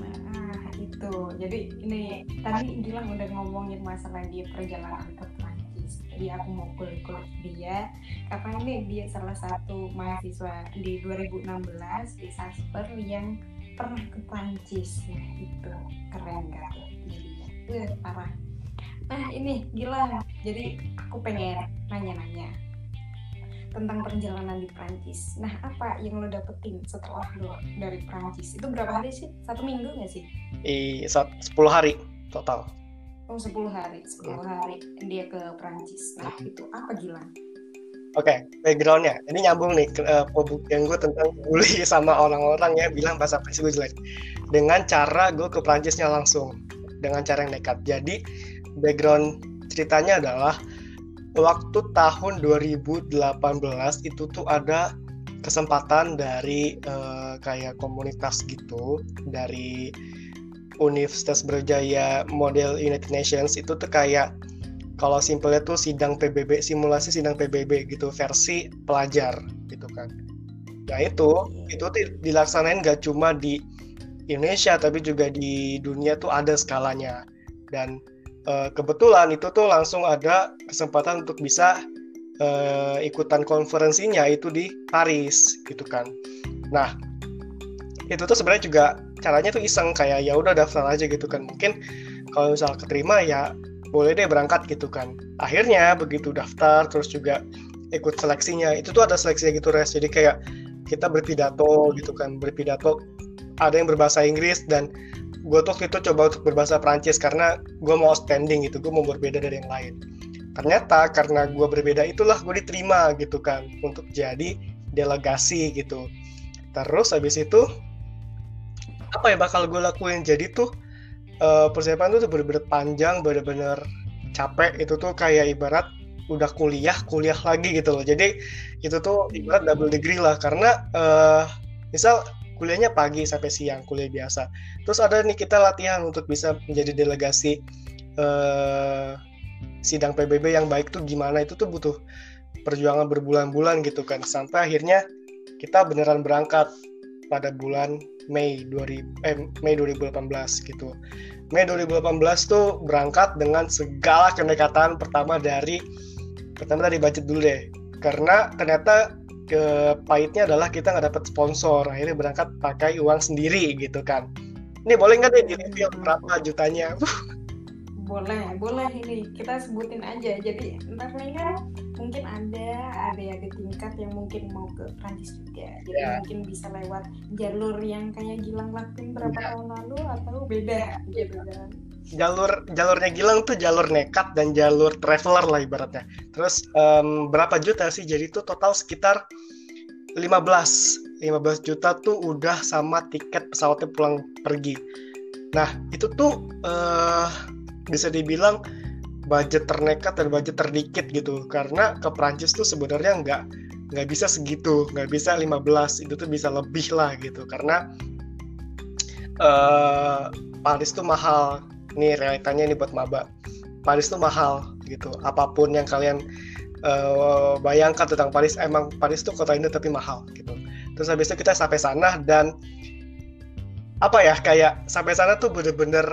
Nah itu, jadi ini tadi bilang udah ngomongin masalah dia perjalanan ke Prancis, jadi aku mau kulik-kulik dia, karena ini dia salah satu mahasiswa di 2016 di Sasper yang pernah ke Prancis, nah itu keren gak? uh, parah. Nah ini gila jadi aku pengen nanya-nanya tentang perjalanan di Prancis. Nah, apa yang lo dapetin setelah lo dari Prancis? Itu berapa hari sih? Satu minggu nggak sih? Iya, sepuluh hari total. Oh, sepuluh hari. Sepuluh hmm. hari dia ke Prancis. Nah, hmm. itu apa gila? Oke, okay, backgroundnya. Ini nyambung nih ke uh, yang gue tentang bully sama orang-orang ya bilang bahasa Prancis gue jelek. Dengan cara gue ke Prancisnya langsung dengan cara yang nekat. Jadi background ceritanya adalah waktu tahun 2018 itu tuh ada kesempatan dari uh, kayak komunitas gitu dari Universitas Berjaya Model United Nations itu tuh kayak kalau simpelnya tuh sidang PBB simulasi sidang PBB gitu versi pelajar gitu kan. Nah itu itu dilaksanain gak cuma di Indonesia tapi juga di dunia tuh ada skalanya dan uh, kebetulan itu tuh langsung ada kesempatan untuk bisa uh, ikutan konferensinya itu di Paris gitu kan. Nah itu tuh sebenarnya juga caranya tuh iseng kayak ya udah daftar aja gitu kan. Mungkin kalau misal keterima ya boleh deh berangkat gitu kan. Akhirnya begitu daftar terus juga ikut seleksinya. Itu tuh ada seleksinya gitu res. Jadi kayak kita berpidato gitu kan berpidato. Ada yang berbahasa Inggris dan gue tuh itu coba untuk berbahasa Prancis karena gue mau standing gitu gue mau berbeda dari yang lain. Ternyata karena gue berbeda itulah gue diterima gitu kan untuk jadi delegasi gitu. Terus habis itu apa ya bakal gue lakuin? Jadi tuh uh, persiapan tuh bener-bener panjang bener-bener capek. Itu tuh kayak ibarat udah kuliah kuliah lagi gitu loh. Jadi itu tuh ibarat double degree lah. Karena uh, misal kuliahnya pagi sampai siang kuliah biasa terus ada nih kita latihan untuk bisa menjadi delegasi uh, sidang PBB yang baik tuh gimana itu tuh butuh perjuangan berbulan-bulan gitu kan sampai akhirnya kita beneran berangkat pada bulan Mei 2000 eh, Mei 2018 gitu. Mei 2018 tuh berangkat dengan segala kenekatan pertama dari pertama dari budget dulu deh. Karena ternyata ke pahitnya adalah kita nggak dapat sponsor akhirnya berangkat pakai uang sendiri gitu kan. Ini boleh nggak deh di review berapa jutanya? Boleh boleh ini kita sebutin aja. Jadi ntar nih kan mungkin ada ada ada tingkat yang mungkin mau ke Prancis juga. Jadi Ya. mungkin bisa lewat jalur yang kayak Gilang lakuin berapa Ya. tahun lalu atau beda gitu kan jalur jalurnya Gilang tuh jalur nekat dan jalur traveler lah ibaratnya. Terus em, berapa juta sih? Jadi tuh total sekitar 15 15 juta tuh udah sama tiket pesawatnya pulang pergi. Nah itu tuh eh, bisa dibilang budget ternekat dan budget terdikit gitu karena ke Prancis tuh sebenarnya nggak nggak bisa segitu nggak bisa 15 itu tuh bisa lebih lah gitu karena eh Paris tuh mahal nih realitanya ini buat maba. Paris tuh mahal gitu. Apa pun yang kalian eh, bayangkan tentang Paris emang Paris tuh kota ini tapi mahal gitu. Terus habis itu kita sampai sana dan apa ya kayak sampai sana tuh bener-bener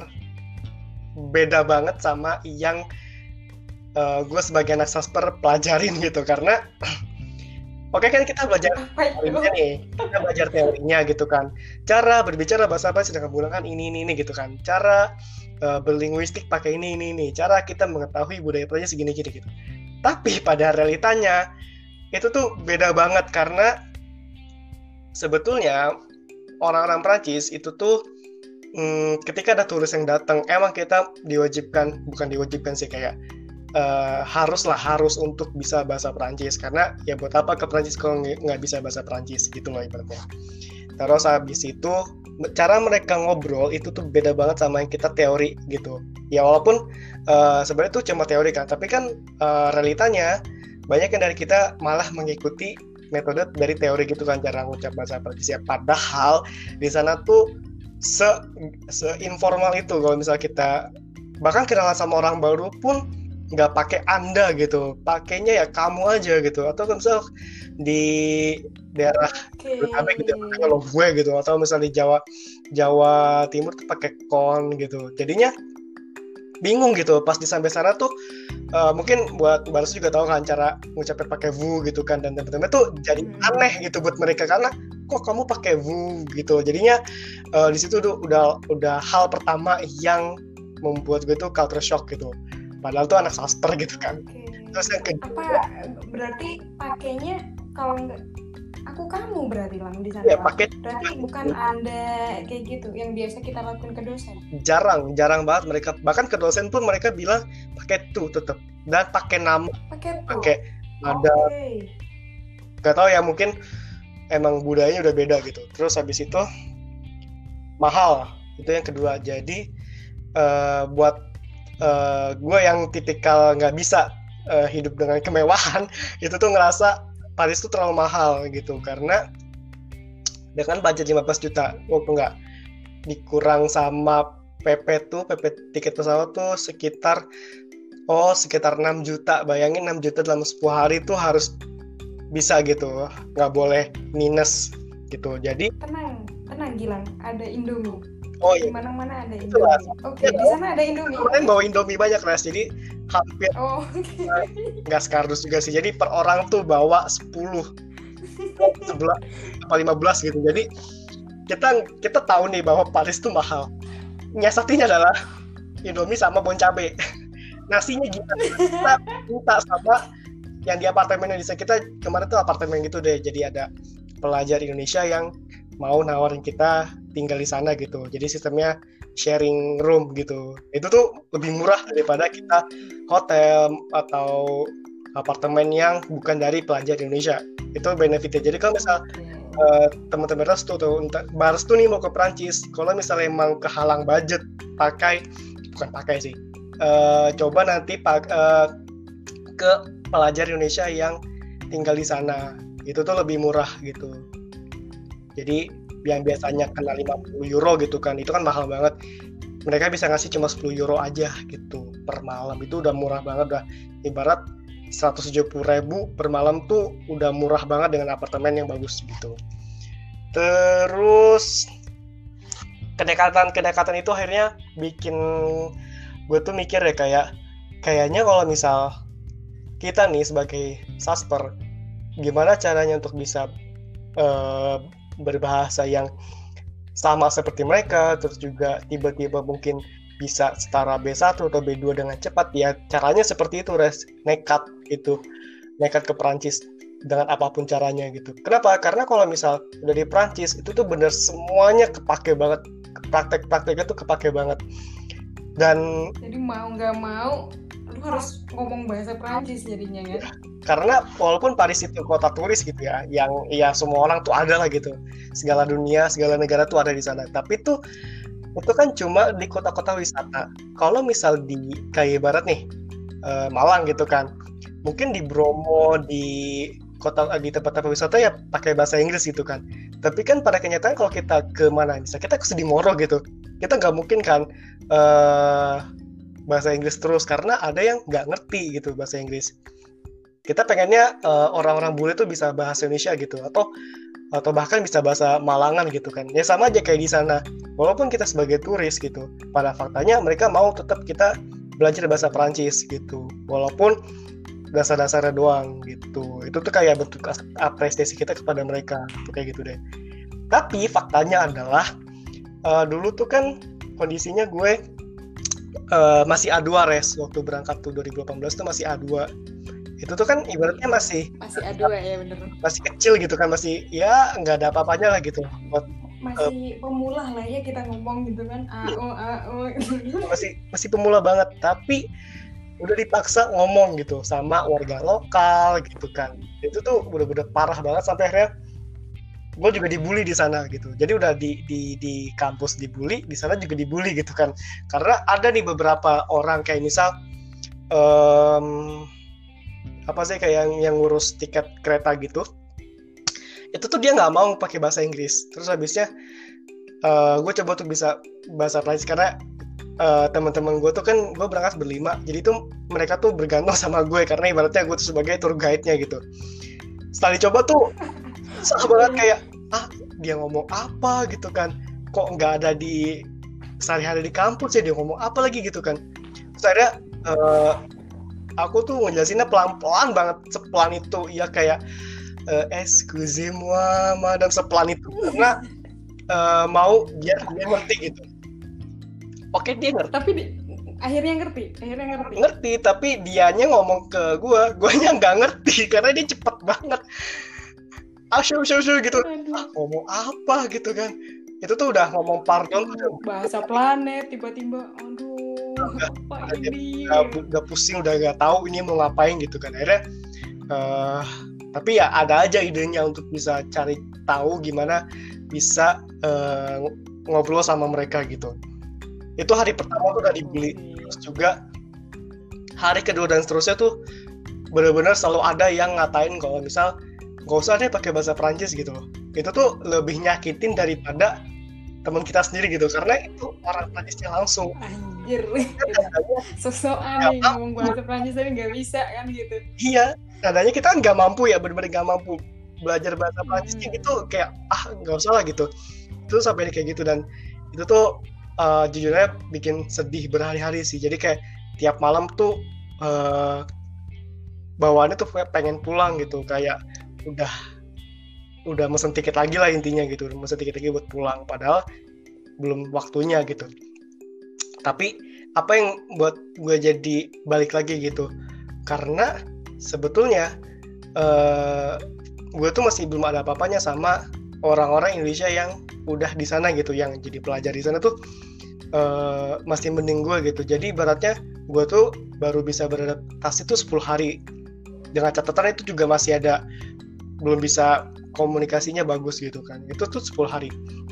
beda banget sama yang gue sebagai anak sasper pelajarin gitu. Karena oke kan kita belajar teorinya nih kita belajar teorinya gitu kan. Cara berbicara bahasa apa sedang menggunakan ini ini ini gitu kan. Cara uh, berlinguistik pakai ini ini ini. Cara kita mengetahui budaya Prancis segini gini gitu. Tapi pada realitanya itu tuh beda banget karena sebetulnya orang-orang Prancis itu tuh hmm, ketika ada turis yang datang emang kita diwajibkan bukan diwajibkan sih kayak uh, haruslah harus untuk bisa bahasa Prancis karena ya buat apa ke Prancis kalau nggak bisa bahasa Prancis gitu loh ibaratnya. Terus habis itu cara mereka ngobrol itu tuh beda banget sama yang kita teori gitu. Ya walaupun uh, sebenarnya itu cuma teori kan, tapi kan uh, realitanya banyak yang dari kita malah mengikuti metode dari teori gitu kan cara ngucap bahasa Prancis ya. Padahal di sana tuh se seinformal itu kalau misal kita bahkan kenalan sama orang baru pun nggak pakai anda gitu pakainya ya kamu aja gitu atau misal di daerah Oke. apa gitu kalau gue gitu atau misal di Jawa Jawa Timur tuh pakai kon gitu. Jadinya bingung gitu. Pas di sampai sana tuh uh, mungkin buat Baras juga tahu kan cara ngucapin pakai vu gitu kan. Dan teman-teman tuh jadi Hmm. aneh gitu buat mereka. Karena kok kamu pakai vu? gitu. Jadinya uh, di situ tuh udah udah hal pertama yang membuat gue tuh culture shock gitu. Padahal tuh anak sastra gitu kan. Oke. terus yang kedua apa berarti pakainya kalau nggak aku kamu berarti lang di sana ya pakai berarti bukan anda kayak gitu yang biasa kita lakukan ke dosen? Jarang jarang banget mereka bahkan ke dosen pun mereka bilang pakai tuh tetap dan pakai nama. Pakai pakai ada Oke. gak tahu ya mungkin emang budayanya udah beda gitu. Terus habis itu mahal. Itu yang kedua. Jadi eh, buat eh, gue yang tipikal nggak bisa eh, hidup dengan kemewahan itu tuh ngerasa Paris tuh terlalu mahal gitu karena dengan budget 15 juta. Walaupun nggak dikurang sama PP tuh PP tiket pesawat tuh sekitar oh sekitar 6 juta. Bayangin 6 juta dalam 10 hari tuh harus bisa gitu. Nggak boleh minus gitu. Jadi tenang tenang Gilang. Ada Indomie oh di iya mana mana ada. Indomie. Oke Iya di dong. sana ada Indomie. Kemarin bawa Indomie banyak res jadi hampir oh nggak sekardus juga sih. Jadi per orang tuh bawa 10 11 apa 15 gitu. Jadi kita kita tahu nih bahwa Paris tuh mahal. Nyiasatinya adalah Indomie sama bon cabe. Nasinya gila. Kita minta sama yang di apartemen Indonesia kita kemarin tuh apartemen gitu deh. Jadi ada pelajar Indonesia yang mau nawarin kita tinggal di sana gitu. Jadi sistemnya sharing room gitu. Itu tuh lebih murah daripada kita hotel atau apartemen yang bukan dari pelajar Indonesia. Itu benefitnya. Jadi kalau misal eh, teman-teman restu tuh entah- Baras tuh nih mau ke Prancis kalau misalnya emang kehalang budget pakai bukan pakai sih eh, coba nanti pak eh, ke pelajar Indonesia yang tinggal di sana. Itu tuh lebih murah gitu. Jadi yang biasanya kena 50 euro gitu kan itu kan mahal banget. Mereka bisa ngasih cuma 10 euro aja gitu per malam. Itu udah murah banget udah ibarat 170 ribu per malam tuh udah murah banget dengan apartemen yang bagus gitu. Terus kedekatan-kedekatan itu akhirnya bikin gue tuh mikir ya kayak kayaknya kalau misal kita nih sebagai sasper gimana caranya untuk bisa eh, berbahasa yang sama seperti mereka terus juga tiba-tiba mungkin bisa setara B1 atau B2 dengan cepat ya caranya seperti itu res. Nekat itu nekat ke Perancis dengan apa pun caranya gitu. Kenapa? Karena kalau misal udah di Perancis itu tuh bener semuanya kepake banget praktek-prakteknya tuh kepake banget. Dan jadi mau nggak mau lu harus ngomong bahasa Perancis jadinya ya karena walaupun Paris itu kota turis gitu ya yang ya semua orang tuh ada lah gitu segala dunia segala negara tuh ada di sana tapi tuh itu kan cuma di kota-kota wisata. Kalau misal di kayak barat nih, uh, Malang gitu kan, mungkin di Bromo, di kota di tempat-tempat wisata ya pakai bahasa Inggris gitu kan. Tapi kan pada kenyataan kalau kita ke mana, misalnya kita ke Sedimoro gitu, kita nggak mungkin kan uh, bahasa Inggris terus karena ada yang nggak ngerti gitu bahasa Inggris. Kita pengennya uh, orang-orang bule tuh bisa bahasa Indonesia gitu atau atau bahkan bisa bahasa Malangan gitu kan. Ya sama aja kayak di sana. Walaupun kita sebagai turis gitu pada faktanya mereka mau tetap kita belajar bahasa Perancis gitu. Walaupun dasar-dasarnya doang gitu. Itu tuh kayak bentuk apresiasi kita kepada mereka tuh kayak gitu deh. Tapi faktanya adalah uh, dulu tuh kan kondisinya gue uh, masih A2 res waktu berangkat tuh 2018 tuh masih A2 itu tuh kan ibaratnya masih masih A2 ya bener. masih kecil gitu kan masih ya nggak ada apa-apanya lah gitu. Buat masih uh, pemula lah ya kita ngomong gitu kan. AO AO masih masih pemula banget tapi udah dipaksa ngomong gitu sama warga lokal gitu kan. Itu tuh udah-udah parah banget sampai akhirnya gue juga dibully di sana gitu. Jadi udah di di di kampus dibully di sana juga dibully gitu kan. Karena ada nih beberapa orang kayak misal um, apa sih kayak yang yang ngurus tiket kereta gitu. Itu tuh dia nggak mau pakai bahasa Inggris. Terus habisnya uh, gue coba tuh bisa bahasa Prancis karena uh, teman-teman gue tuh kan gue berangkat berlima. Jadi tuh mereka tuh bergantung sama gue karena ibaratnya gue tuh sebagai tour guide-nya gitu. Setelah dicoba tuh salah banget kayak ah dia ngomong apa gitu kan? Kok nggak ada di sehari-hari di kampus ya dia ngomong apa lagi? Gitu kan. Terus akhirnya uh, aku tuh ngejelasinnya pelan-pelan banget sepelan itu. Ya kayak uh, excusez-moi madam sepelan itu. Karena uh, mau biar dia ngerti gitu. Oke dia ngerti. Tapi di, akhirnya ngerti? Akhirnya ngerti? Ngerti tapi dianya ngomong ke gua. Guanya nggak ngerti karena dia cepet banget asyur asyur asyur gitu. Ah, ngomong apa gitu kan? Itu tuh udah ngomong pardon bahasa planet tiba-tiba aduh apa ini? udah, udah pusing udah gak tahu ini mau ngapain gitu kan. Akhirnya uh, tapi ya ada aja idenya untuk bisa cari tahu gimana bisa uh, ngobrol sama mereka gitu. Itu hari pertama tuh udah dibeli. Terus juga hari kedua dan seterusnya tuh benar-benar selalu ada yang ngatain kalau misal gak usah deh pakai bahasa Prancis gitu loh. Itu tuh lebih nyakitin daripada teman kita sendiri gitu karena itu orang Prancisnya langsung. Anjir. Sosokan nih ngomong bahasa Prancis tapi nggak bisa kan gitu. Iya nadanya kita nggak mampu ya benar-benar nggak mampu belajar bahasa Prancisnya hmm. gitu kayak ah nggak usah lah gitu. Itu sampai kayak gitu dan itu tuh uh, jujurnya bikin sedih berhari-hari sih. Jadi kayak tiap malam tuh uh, bawaannya tuh pengen pulang gitu kayak udah udah mesen tiket lagi lah intinya gitu. Mesen tiket lagi buat pulang padahal belum waktunya gitu. Tapi apa yang buat gue jadi balik lagi gitu? Karena sebetulnya uh, gue tuh masih belum ada apa-apanya sama orang-orang Indonesia yang udah di sana gitu yang jadi pelajar di sana tuh uh, masih mending gue gitu. Jadi ibaratnya gue tuh baru bisa beradaptasi tuh 10 hari. Dengan catatan itu juga masih ada belum bisa komunikasinya bagus gitu kan. Itu tuh 10 hari.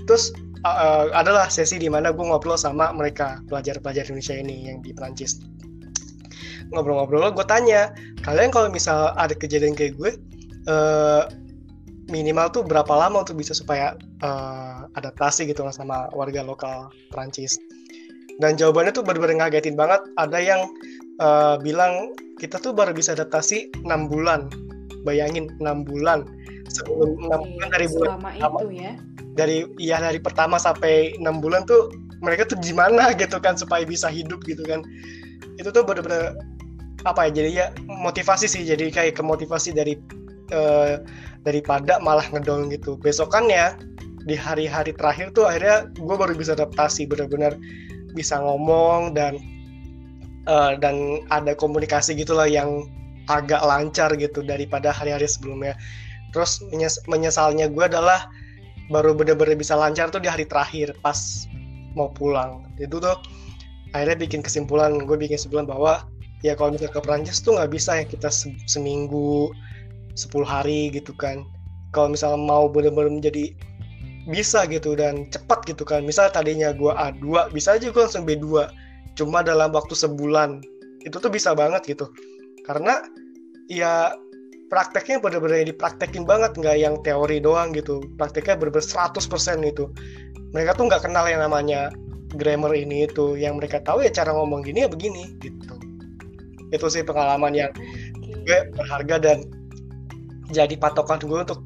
Terus uh, adalah sesi di mana gue ngobrol sama mereka pelajar-pelajar Indonesia ini yang di Prancis ngobrol-ngobrol gue tanya kalian kalau misal ada kejadian kayak gue uh, minimal tuh berapa lama untuk bisa supaya uh, adaptasi gitu lah sama warga lokal Prancis dan jawabannya tuh benar-benar ngagetin banget. Ada yang uh, bilang kita tuh baru bisa adaptasi 6 bulan bayangin 6 bulan. Sebelum enam bulan dari bulan pertama. itu ya. Dari ya dari pertama sampai enam bulan tuh mereka tuh gimana gitu kan supaya bisa hidup gitu kan. Itu tuh bener-bener apa ya jadi ya motivasi sih jadi kayak kemotivasi dari uh, daripada malah ngedong gitu. Besokannya di hari-hari terakhir tuh akhirnya gue baru bisa adaptasi bener-bener bisa ngomong dan uh, dan ada komunikasi gitulah yang agak lancar gitu daripada hari-hari sebelumnya. Terus menyes menyesalnya gue adalah baru bener-bener bisa lancar tuh di hari terakhir pas mau pulang. Itu tuh akhirnya bikin kesimpulan gue bikin kesimpulan bahwa ya kalau misalnya ke Perancis tuh nggak bisa ya kita se seminggu 10 hari gitu kan. Kalau misalnya mau bener-bener menjadi bisa gitu dan cepat gitu kan. Misal tadinya gue A2 bisa aja gue langsung B2 cuma dalam waktu sebulan. Itu tuh bisa banget gitu. Karena ya prakteknya bener-bener dipraktekin banget nggak yang teori doang gitu. Prakteknya bener-bener 100% itu. Mereka tuh nggak kenal yang namanya grammar ini itu. Yang mereka tahu ya cara ngomong gini ya begini gitu. Itu sih pengalaman yang gue berharga dan jadi patokan gue untuk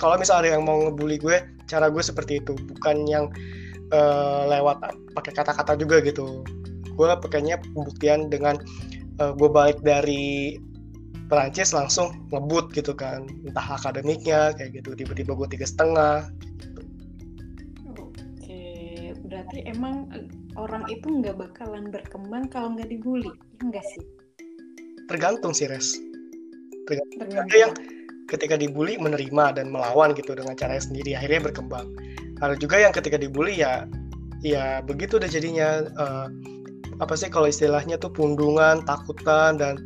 kalau misalnya ada yang mau ngebully gue cara gue seperti itu. Bukan yang uh, lewat pakai kata-kata juga gitu. Gue pakainya pembuktian dengan uh, gue balik dari Perancis langsung ngebut gitu kan. Entah akademiknya kayak gitu. Tiba-tiba gue tiga setengah gitu. oke berarti emang eh, orang itu nggak bakalan berkembang kalau nggak dibully ya enggak sih? Tergantung sih res. Tergantung, tergantung. ada yang ketika dibully menerima dan melawan gitu dengan caranya sendiri akhirnya berkembang. Ada juga yang ketika dibully ya ya begitu udah jadinya uh, apa sih kalau istilahnya tuh pundungan takutan dan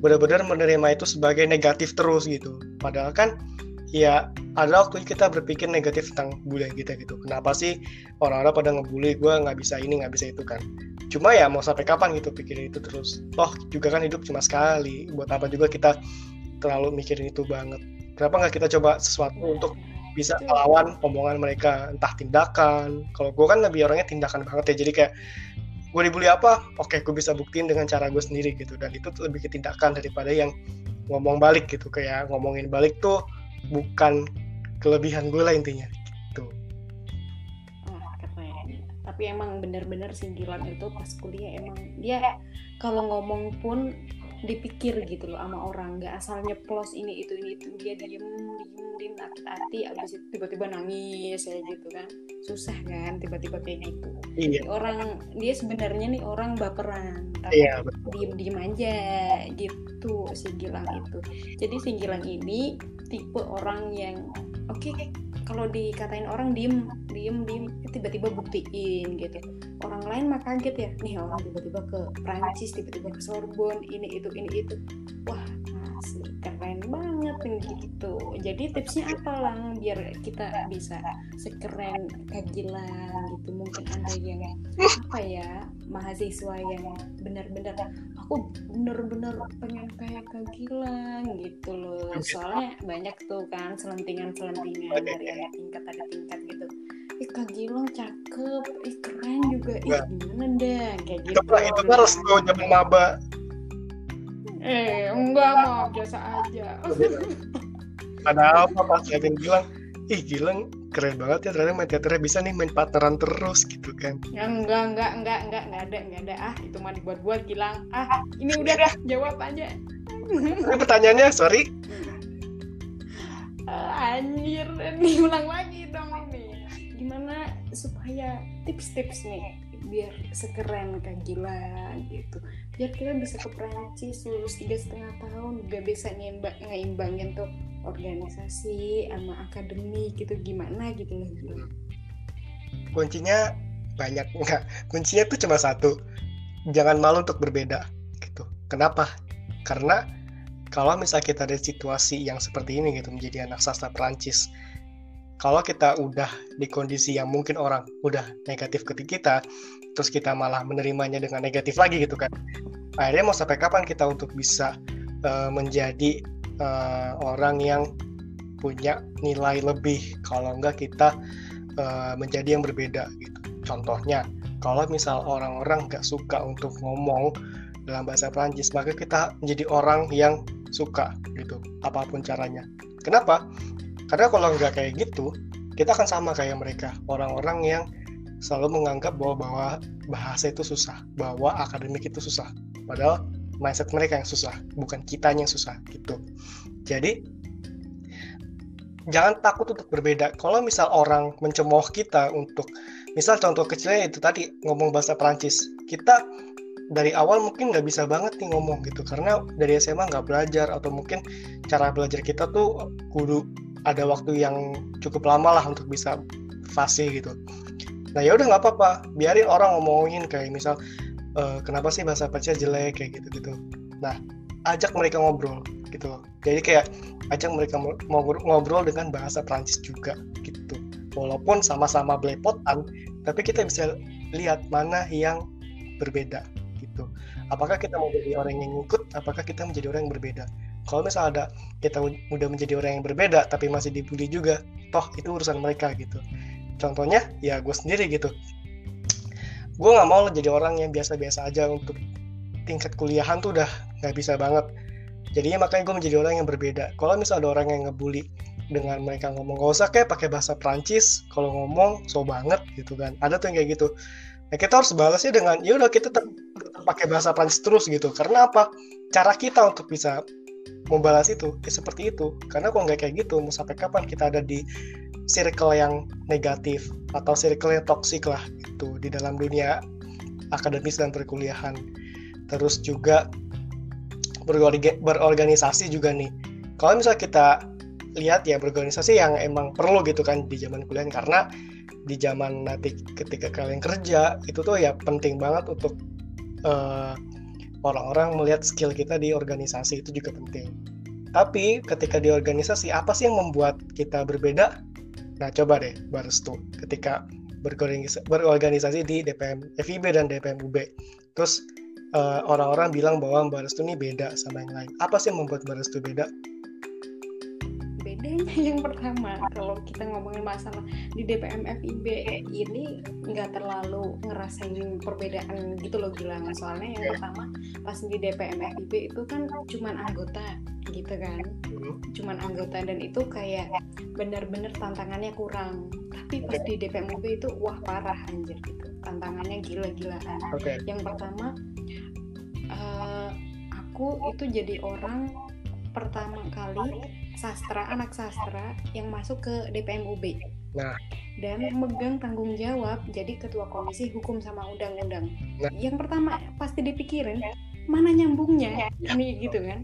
benar-benar menerima itu sebagai negatif terus gitu. Padahal kan ya ada waktu kita berpikir negatif tentang bullying kita gitu. Kenapa sih orang-orang pada ngebully gue nggak bisa ini nggak bisa itu kan. Cuma ya mau sampai kapan gitu pikirin itu terus. Toh juga kan hidup cuma sekali. Buat apa juga kita terlalu mikirin itu banget? Kenapa nggak kita coba sesuatu untuk bisa melawan omongan mereka? Entah tindakan. Kalau gue kan lebih orangnya tindakan banget ya. Jadi kayak gue dibully apa? Oke gue bisa buktiin dengan cara gue sendiri gitu. Dan itu lebih ketindakan daripada yang ngomong balik gitu. Kayak ngomongin balik tuh bukan kelebihan gue lah intinya. Gitu. Oh, keren. Tapi emang bener-bener singgilan itu pas kuliah emang. Dia kalau ngomong pun dipikir gitu loh sama orang. Nggak asalnya plus ini itu ini itu. Dia diem diem diem hati-hati abis itu tiba-tiba nangis ya gitu kan. Susah kan tiba-tiba kayak gitu. Iya. orang dia sebenarnya nih orang baperan tapi iya, diem diem aja gitu si Gilang itu. Jadi si Gilang ini tipe orang yang oke okay, kalau dikatain orang diem diem diem tiba-tiba buktiin gitu orang lain mah kaget ya. Nih orang tiba-tiba ke Prancis tiba-tiba ke Sorbonne ini itu ini itu. Wah asli keren banget gitu. Jadi tipsnya apa lang biar kita bisa sekeren kagilan gitu? Mungkin ada yang apa ya mahasiswa yang benar-benar aku bener-bener pengen kayak kegilang gitu loh. Soalnya banyak tuh kan selentingan-selentingan dari ada tingkat ada tingkat ih Kak Gilang cakep. Ih keren juga. Ih gimana dah kayak gitu. itu, itu kan restu zaman maba. Eh enggak mau biasa aja. Ada apa pas Kevin bilang ih Gilang keren banget ya ternyata main teaternya bisa nih main partneran terus gitu kan. Ya enggak enggak enggak enggak enggak ada enggak ada. Ah itu mah dibuat-buat Gilang ah ini udah dah jawab aja. Ini pertanyaannya sorry. Uh, anjir. Ulang lagi dong gimana supaya tips-tips nih biar sekeren kayak gila gitu. Biar kita bisa ke Perancis lulus tiga setengah tahun udah bisa ngeimbangin tuh organisasi sama akademi gitu gimana gitu loh. Gitu. kuncinya banyak enggak. Kuncinya tuh cuma satu. Jangan malu untuk berbeda gitu. Kenapa? Karena kalau misalnya kita ada situasi yang seperti ini gitu menjadi anak sastra Perancis kalau kita udah di kondisi yang mungkin orang udah negatif ke kita terus kita malah menerimanya dengan negatif lagi gitu kan. Akhirnya mau sampai kapan kita untuk bisa uh, menjadi uh, orang yang punya nilai lebih? Kalau enggak kita uh, menjadi yang berbeda gitu. Contohnya kalau misal orang-orang nggak suka untuk ngomong dalam bahasa Prancis maka kita menjadi orang yang suka gitu apa pun caranya. Kenapa karena kalau nggak kayak gitu kita akan sama kayak mereka. Orang-orang yang selalu menganggap bahwa bahwa bahasa itu susah bahwa akademik itu susah. Padahal mindset mereka yang susah bukan kitanya yang susah gitu. Jadi jangan takut untuk berbeda. Kalau misal orang mencemooh kita untuk misal contoh kecilnya itu tadi ngomong bahasa Prancis kita dari awal mungkin nggak bisa banget nih ngomong gitu karena dari SMA nggak belajar atau mungkin cara belajar kita tuh kudu ada waktu yang cukup lama lah untuk bisa fasih gitu. Nah ya udah nggak apa-apa. Biarin orang ngomongin kayak misal e, kenapa sih bahasa Prancis jelek? kayak gitu gitu nah ajak mereka ngobrol gitu jadi kayak ajak mereka ngobrol dengan bahasa Prancis juga gitu. Walaupun sama-sama belepotan tapi kita bisa lihat mana yang berbeda gitu. Apakah kita mau jadi orang yang ngikut? Apakah kita menjadi orang yang berbeda kalau misalnya ada kita udah menjadi orang yang berbeda tapi masih dibully juga toh itu urusan mereka gitu. Contohnya ya gue sendiri gitu. Gue nggak mau jadi orang yang biasa-biasa aja untuk tingkat kuliahan tuh udah nggak bisa banget. Jadinya makanya gue menjadi orang yang berbeda. Kalau misalnya ada orang yang ngebully dengan mereka ngomong gak usah kayak pakai bahasa Prancis kalau ngomong so banget gitu kan. Ada tuh yang kayak gitu. Nah, kita harus balasnya dengan ya udah kita pakai bahasa Prancis terus gitu. Karena apa? Cara kita untuk bisa membalas itu ya seperti itu. Karena kalau nggak kayak gitu, mau sampai kapan kita ada di circle yang negatif atau circle yang toksik lah itu di dalam dunia akademis dan perkuliahan. Terus juga berorganisasi juga nih. Kalau misalnya kita lihat ya berorganisasi yang emang perlu gitu kan di zaman kuliah karena di zaman nanti ketika kalian kerja itu tuh ya penting banget untuk eh, orang-orang melihat skill kita di organisasi itu juga penting. Tapi ketika di organisasi apa sih yang membuat kita berbeda? Nah coba deh tuh ketika berorganisasi, di DPM FIB dan DPM UB. Terus uh, orang-orang bilang bahwa Barestu ini beda sama yang lain. Apa sih yang membuat Barestu beda? yang pertama kalau kita ngomongin masalah di DPM FIB ini nggak terlalu ngerasain perbedaan gitu loh Gilang soalnya yang pertama pas di DPM FIB itu kan cuman anggota gitu kan. Cuman anggota dan itu kayak benar-benar tantangannya kurang. Tapi pas di DPM UB itu wah parah anjir gitu. Tantangannya gila-gilaan. Okay. yang pertama uh, aku itu jadi orang pertama kali sastra anak sastra yang masuk ke DPM UB. Nah, dan megang tanggung jawab jadi ketua komisi hukum sama undang-undang. Nah. Yang pertama pasti dipikirin mana nyambungnya ini gitu kan.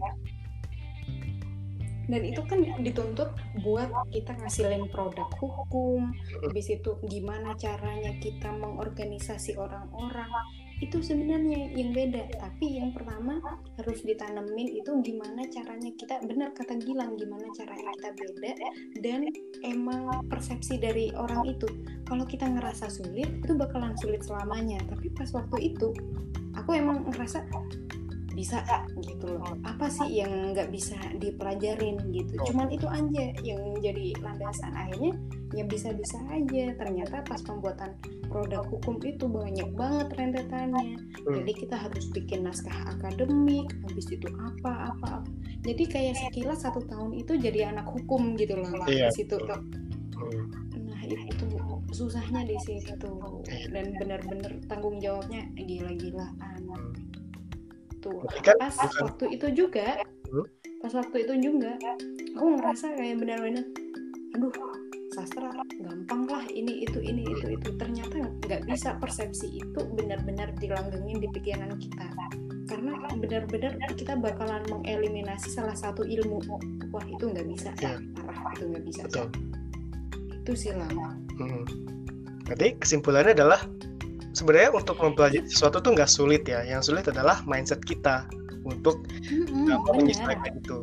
Dan itu kan dituntut buat kita ngasilin produk hukum, habis itu gimana caranya kita mengorganisasi orang-orang, itu sebenarnya yang beda tapi yang pertama harus ditanemin itu gimana caranya kita benar kata Gilang gimana caranya kita beda dan emang persepsi dari orang itu. Kalau kita ngerasa sulit itu bakalan sulit selamanya. Tapi pas waktu itu aku emang ngerasa bisa gitu loh. Apa sih yang nggak bisa dipelajarin gitu. Cuman itu aja yang jadi landasan. Akhirnya ya bisa-bisa aja. Ternyata pas pembuatan produk hukum itu banyak banget rentetannya. Hmm. jadi kita harus bikin naskah akademik habis itu apa apa, apa. jadi kayak sekilas satu tahun itu jadi anak hukum gitu loh iya, di situ hmm. nah itu susahnya di situ. Iya. dan benar-benar tanggung jawabnya gila-gilaan. Hmm tuh kan, pas bukan... waktu itu juga hmm? pas waktu itu juga aku ngerasa kayak benar-benar aduh sastra gampang lah ini itu ini itu itu ternyata nggak bisa persepsi itu benar-benar dilanggengin di pikiran kita karena benar-benar kita bakalan mengeliminasi salah satu ilmu wah itu nggak bisa ya. parah itu nggak bisa Betul. itu sih lama hmm. Jadi kesimpulannya adalah sebenarnya untuk mempelajari sesuatu tuh nggak sulit ya. Yang sulit adalah mindset kita untuk mm-hmm, menyesuaikan itu.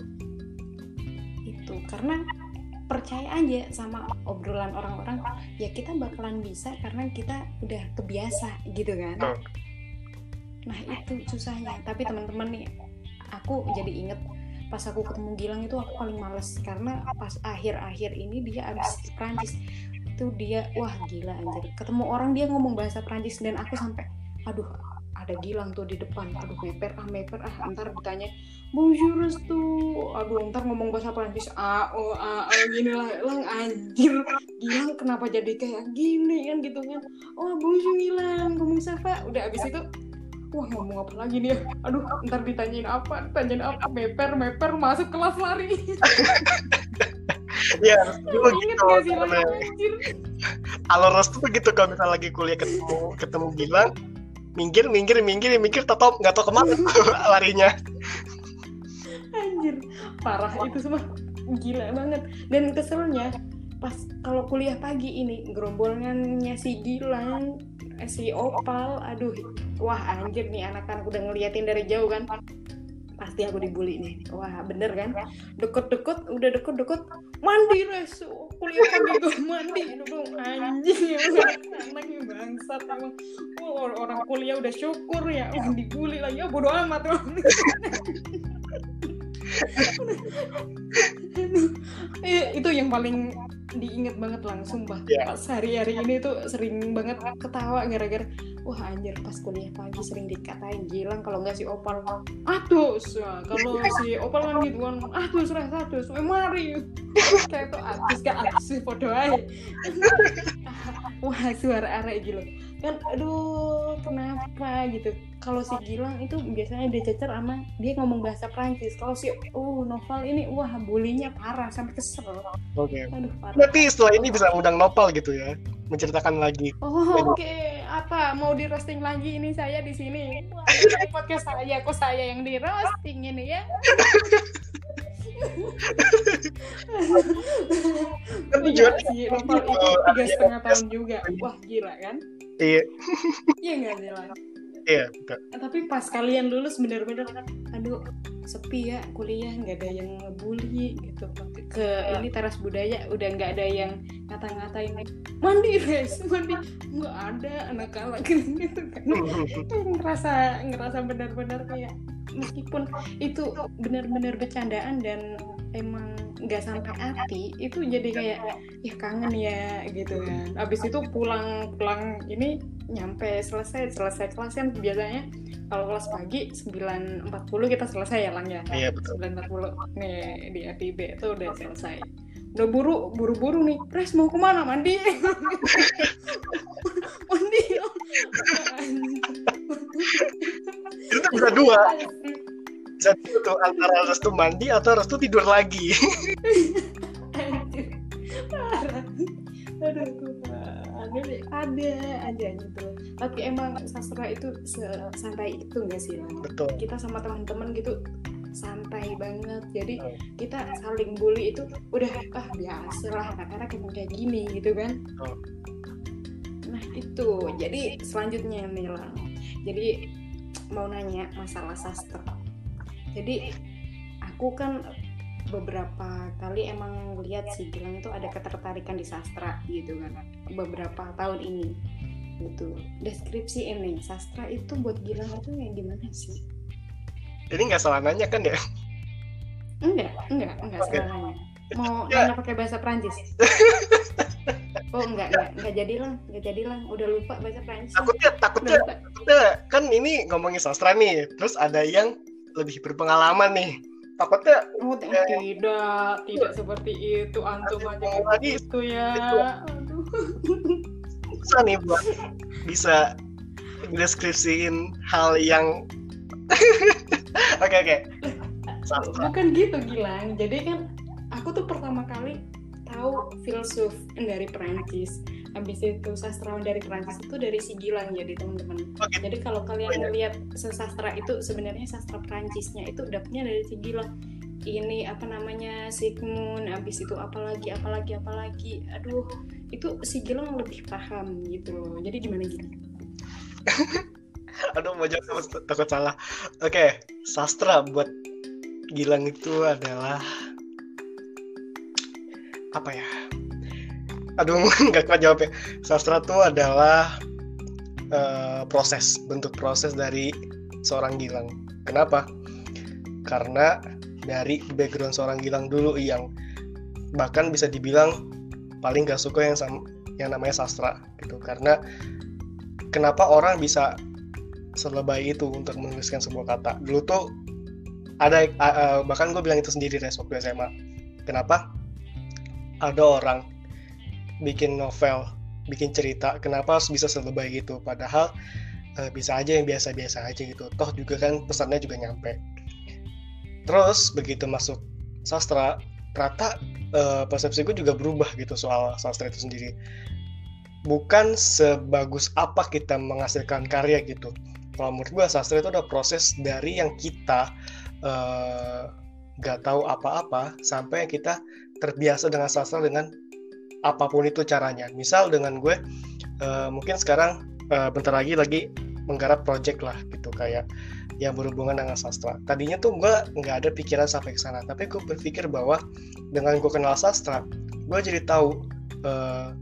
Itu karena percaya aja sama obrolan orang-orang ya kita bakalan bisa karena kita udah kebiasa gitu kan? Oh. nah itu susahnya. Tapi teman-teman nih aku jadi inget pas aku ketemu Gilang itu aku paling males karena pas akhir-akhir ini dia abis Prancis itu dia wah gila anjir. Ketemu orang dia ngomong bahasa Prancis dan aku sampai aduh ada Gilang tuh di depan. Aduh meper ah meper ah ntar ditanya bonjour tuh aduh ntar ngomong bahasa Prancis ah oh ah, ah gini lah lang anjir. Gilang kenapa jadi kayak gini kan gitu kan? Oh bonjour Gilang ngomong siapa udah abis itu wah ngomong apa lagi nih ya? Aduh ntar ditanyain apa ditanyain apa meper meper masuk kelas lari ya dulu gitu alur restu tuh gitu kalau misalnya lagi kuliah ketemu ketemu Gilang minggir minggir minggir minggir tetap nggak tahu ke mana larinya. Anjir parah itu semua. Gila banget. Dan keselnya pas kalau kuliah pagi ini gerombolannya si Gilang eh, si Opal aduh. Wah anjir nih anak-anak udah ngeliatin dari jauh kan pasti aku dibully nih. Wah bener kan? Deket-deket udah deket-deket mandi res. Kuliah pagi gue mandi. Dong anjing. Ya anaknya bangsat emang. Oh, orang kuliah udah syukur ya. Oh, dibully lagi. Ya bodo amat itu yang paling diinget banget langsung bah yeah. pas hari-hari ini tuh sering banget ketawa gara-gara wah anjir pas kuliah pagi sering dikatain Gilang kalau nggak si Opal ya. kalau si Opal kan gitu kan atus rah atus eh mari. Kayak tuh atus gak atus foto aja. Wah suara arah gitu kan aduh kenapa? gitu. Kalau si Gilang itu biasanya dia cecer sama dia ngomong bahasa Prancis kalau si uh Novel ini wah bulinya parah sampai kesel. Oke. Okay. aduh parah. Berarti setelah ini bisa undang Novel gitu ya? Menceritakan lagi. Oh oke. Okay. apa mau di roasting lagi ini saya di sini? Wah, podcast saya kok saya yang di roasting ini ya? Tapi iya Novel itu tiga setengah tahun juga. Wah gila kan? Iya. Iya nggak sih Iya. Nah, tapi pas kalian lulus bener-bener aduh sepi ya kuliah nggak ada yang ngebully gitu. Ke ini teras budaya udah nggak ada yang ngata-ngatain mandi res mandi. Nggak ada anak-anak gitu kan. Ngerasa ngerasa benar-benar kayak meskipun itu benar-benar bercandaan dan emang nggak sampai hati itu jadi kayak ya kangen ya gitu kan. Abis itu pulang pulang ini nyampe selesai selesai kelas kan biasanya kalau kelas pagi 9.40 kita selesai ya lang ya? Iya betul. 9.40 nih di FIB itu udah selesai. Udah buru buru buru nih Pres mau ke mana? Mandi. Mandi itu bisa dua bisa tuh antara restu mandi atau restu tidur lagi. Aduh ada ada aja gitu. Tapi emang sastra itu santai itu enggak sih lah betul. Kita sama teman-teman gitu santai banget. Jadi kita saling bully itu udah ah biasa lah karena emang kayak gini gitu kan. Nah itu. Jadi selanjutnya nih lah jadi mau nanya masalah sastra jadi aku kan beberapa kali emang lihat sih Gilang itu ada ketertarikan di sastra gitu kan beberapa tahun ini. Gitu. Deskripsi ini sastra itu buat Gilang itu kayak gimana sih? Ini nggak salah nanya kan ya? Enggak enggak enggak okay. salah nanya. Mau ya. nanya pakai bahasa Prancis Oh enggak, enggak, enggak jadi lah, enggak jadi lah, udah lupa bahasa Prancis. Takutnya, takutnya, takutnya kan ini ngomongin sastra nih, terus ada yang lebih berpengalaman nih. Takutnya oh, ya, tidak tidak seperti itu antum aja lagi itu ya. aduh susah nih buat bisa deskripsiin hal yang oke oke. Bukan gitu Gilang. Jadi kan aku tuh pertama kali tahu filsuf dari Perancis habis itu sastrawan dari Prancis itu dari si Gilang jadi teman-teman. Okay. jadi kalau kalian melihat sastra itu sebenarnya sastra Prancisnya itu dapetnya dari si Gilang. Ini apa namanya Sigmund habis itu apalagi apalagi apalagi. Aduh itu si Gilang lebih paham gitu loh. Jadi gimana gitu aduh mau jawab takut salah. Oke okay. sastra buat Gilang itu adalah apa ya aduh nggak kuat jawabnya sastra itu adalah uh, proses bentuk proses dari seorang Gilang. Kenapa? Karena dari background seorang Gilang dulu yang bahkan bisa dibilang paling gak suka yang sama, yang namanya sastra gitu. Karena kenapa orang bisa selebay itu untuk menuliskan sebuah kata? Dulu tuh ada uh, bahkan gue bilang itu sendiri res waktu SMA kenapa? Ada orang bikin novel bikin cerita kenapa harus bisa selebay gitu? Padahal uh, bisa aja yang biasa-biasa aja gitu. Toh juga kan pesannya juga nyampe. Terus begitu masuk sastra ternyata uh, persepsi gue juga berubah gitu soal sastra itu sendiri. Bukan sebagus apa kita menghasilkan karya gitu. Kalau menurut gue sastra itu ada proses dari yang kita uh, tahu apa-apa sampai kita terbiasa dengan sastra dengan apa pun itu caranya misal dengan gue uh, mungkin sekarang uh, bentar lagi lagi menggarap project lah gitu kayak yang berhubungan dengan sastra. Tadinya tuh gue nggak ada pikiran sampai ke sana, tapi gue berpikir bahwa dengan gue kenal sastra, gue jadi tahu uh,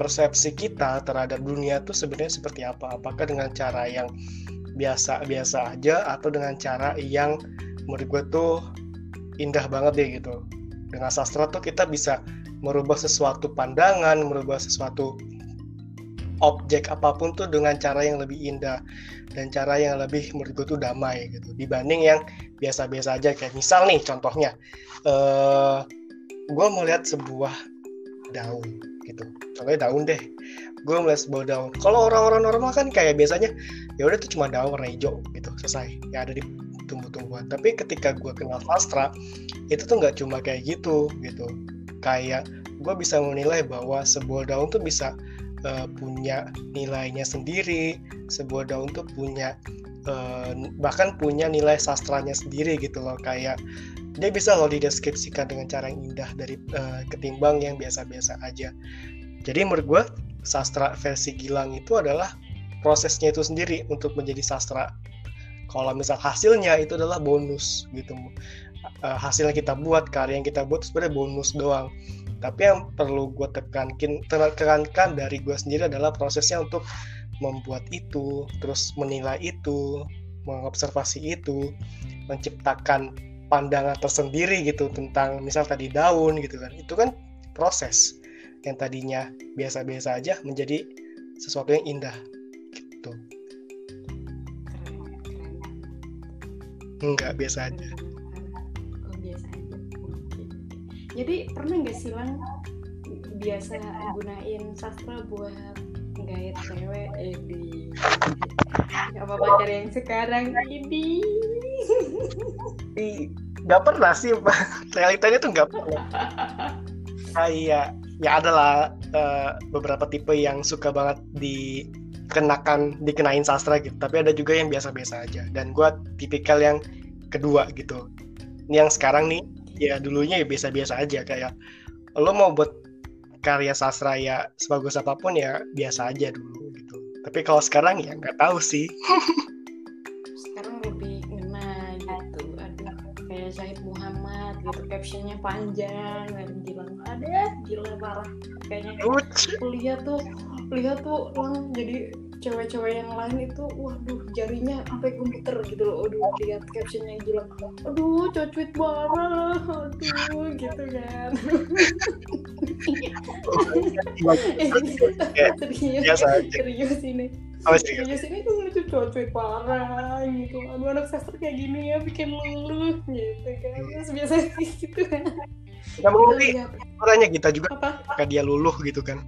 persepsi kita terhadap dunia tuh sebenarnya seperti apa. Apakah dengan cara yang biasa-biasa aja atau dengan cara yang menurut gue tuh indah banget deh gitu. Dengan sastra tuh kita bisa merubah sesuatu pandangan, merubah sesuatu objek apa pun tuh dengan cara yang lebih indah dan cara yang lebih menurut gue tuh damai gitu. Dibanding yang biasa-biasa aja kayak misal nih contohnya uh, gue melihat sebuah daun gitu. Contohnya daun deh. Gue melihat sebuah daun. Kalau orang-orang normal kan kayak biasanya ya udah itu cuma daun warna hijau gitu selesai. Yang ada di tumbuh-tumbuhan. Tapi ketika gue kenal sastra itu tuh nggak cuma kayak gitu gitu kayak gue bisa menilai bahwa sebuah daun tuh bisa uh, punya nilainya sendiri sebuah daun tuh punya uh, bahkan punya nilai sastranya sendiri gitu loh. Kayak dia bisa loh dideskripsikan dengan cara yang indah dari uh, ketimbang yang biasa-biasa aja. Jadi menurut gue sastra versi Gilang itu adalah prosesnya itu sendiri untuk menjadi sastra. Kalau misal hasilnya itu adalah bonus gitu uh, hasil yang kita buat karya yang kita buat sebenarnya bonus doang. Tapi yang perlu gue tekankan tekankan dari gue sendiri adalah prosesnya untuk membuat itu terus menilai itu mengobservasi itu menciptakan pandangan tersendiri gitu tentang misal tadi daun gitu kan. Itu kan proses yang tadinya biasa-biasa aja menjadi sesuatu yang indah gitu. Enggak biasa aja jadi pernah nggak sih lang biasa gunain sastra buat gait cewek? Eh di apa pacar yang sekarang ini nggak pernah sih realitanya tuh nggak pernah. Kayak ya adalah uh, beberapa tipe yang suka banget dikenakan dikenain sastra gitu. Tapi ada juga yang biasa-biasa aja. Dan gue tipikal yang kedua gitu. Ini yang sekarang nih ya dulunya ya biasa-biasa aja kayak lo mau buat karya sastra ya sebagus apa pun ya biasa aja dulu gitu. Tapi kalau sekarang ya nggak tahu sih. Sekarang lebih ngena gitu ada kayak Zahid Muhammad gitu captionnya panjang dan bilang ada gila parah. Kayaknya lihat tuh lihat tuh lang jadi cewek-cewek yang lain itu waduh jarinya sampai gemeter gitu loh. Aduh lihat captionnya gila aduh cocuit banget. Aduh gitu kan. Serius serius ini. Serius ini tuh lucu cocuit parah gitu. Aduh anak sastra kayak gini ya bikin luluh gitu kan. Terus biasa gitu kan. Gak mengerti orangnya kita juga apa? dia luluh gitu kan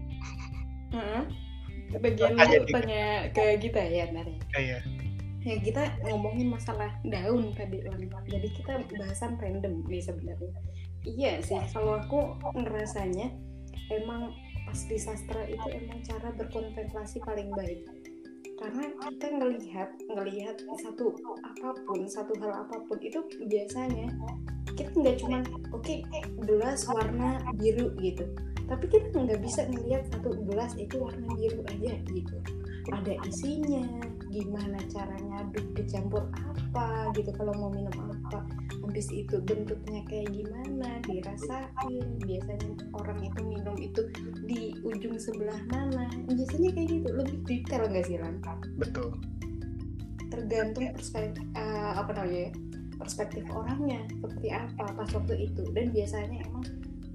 bagian lu tanya ke kita ya ya iya. Ya kita ngomongin masalah daun tadi jadi kita bahasan random nih sebenarnya. Iya sih kalau aku ngerasanya emang pas di sastra itu emang cara berkontemplasi paling baik. Karena kita ngelihat ngelihat satu apa pun satu hal apa pun itu biasanya kita nggak cuma oke okay, gelas warna biru gitu tapi kita nggak bisa ngelihat satu gelas itu warna biru aja gitu. Ada isinya gimana cara ngaduk dicampur apa gitu kalau mau minum apa. Habis itu bentuknya kayak gimana dirasain. Biasanya orang itu minum itu di ujung sebelah mana. Biasanya kayak gitu lebih detail nggak sih Lan? betul. Tergantung perspektif uh, apa namanya ya, perspektif orangnya seperti apa pas waktu itu. Dan biasanya emang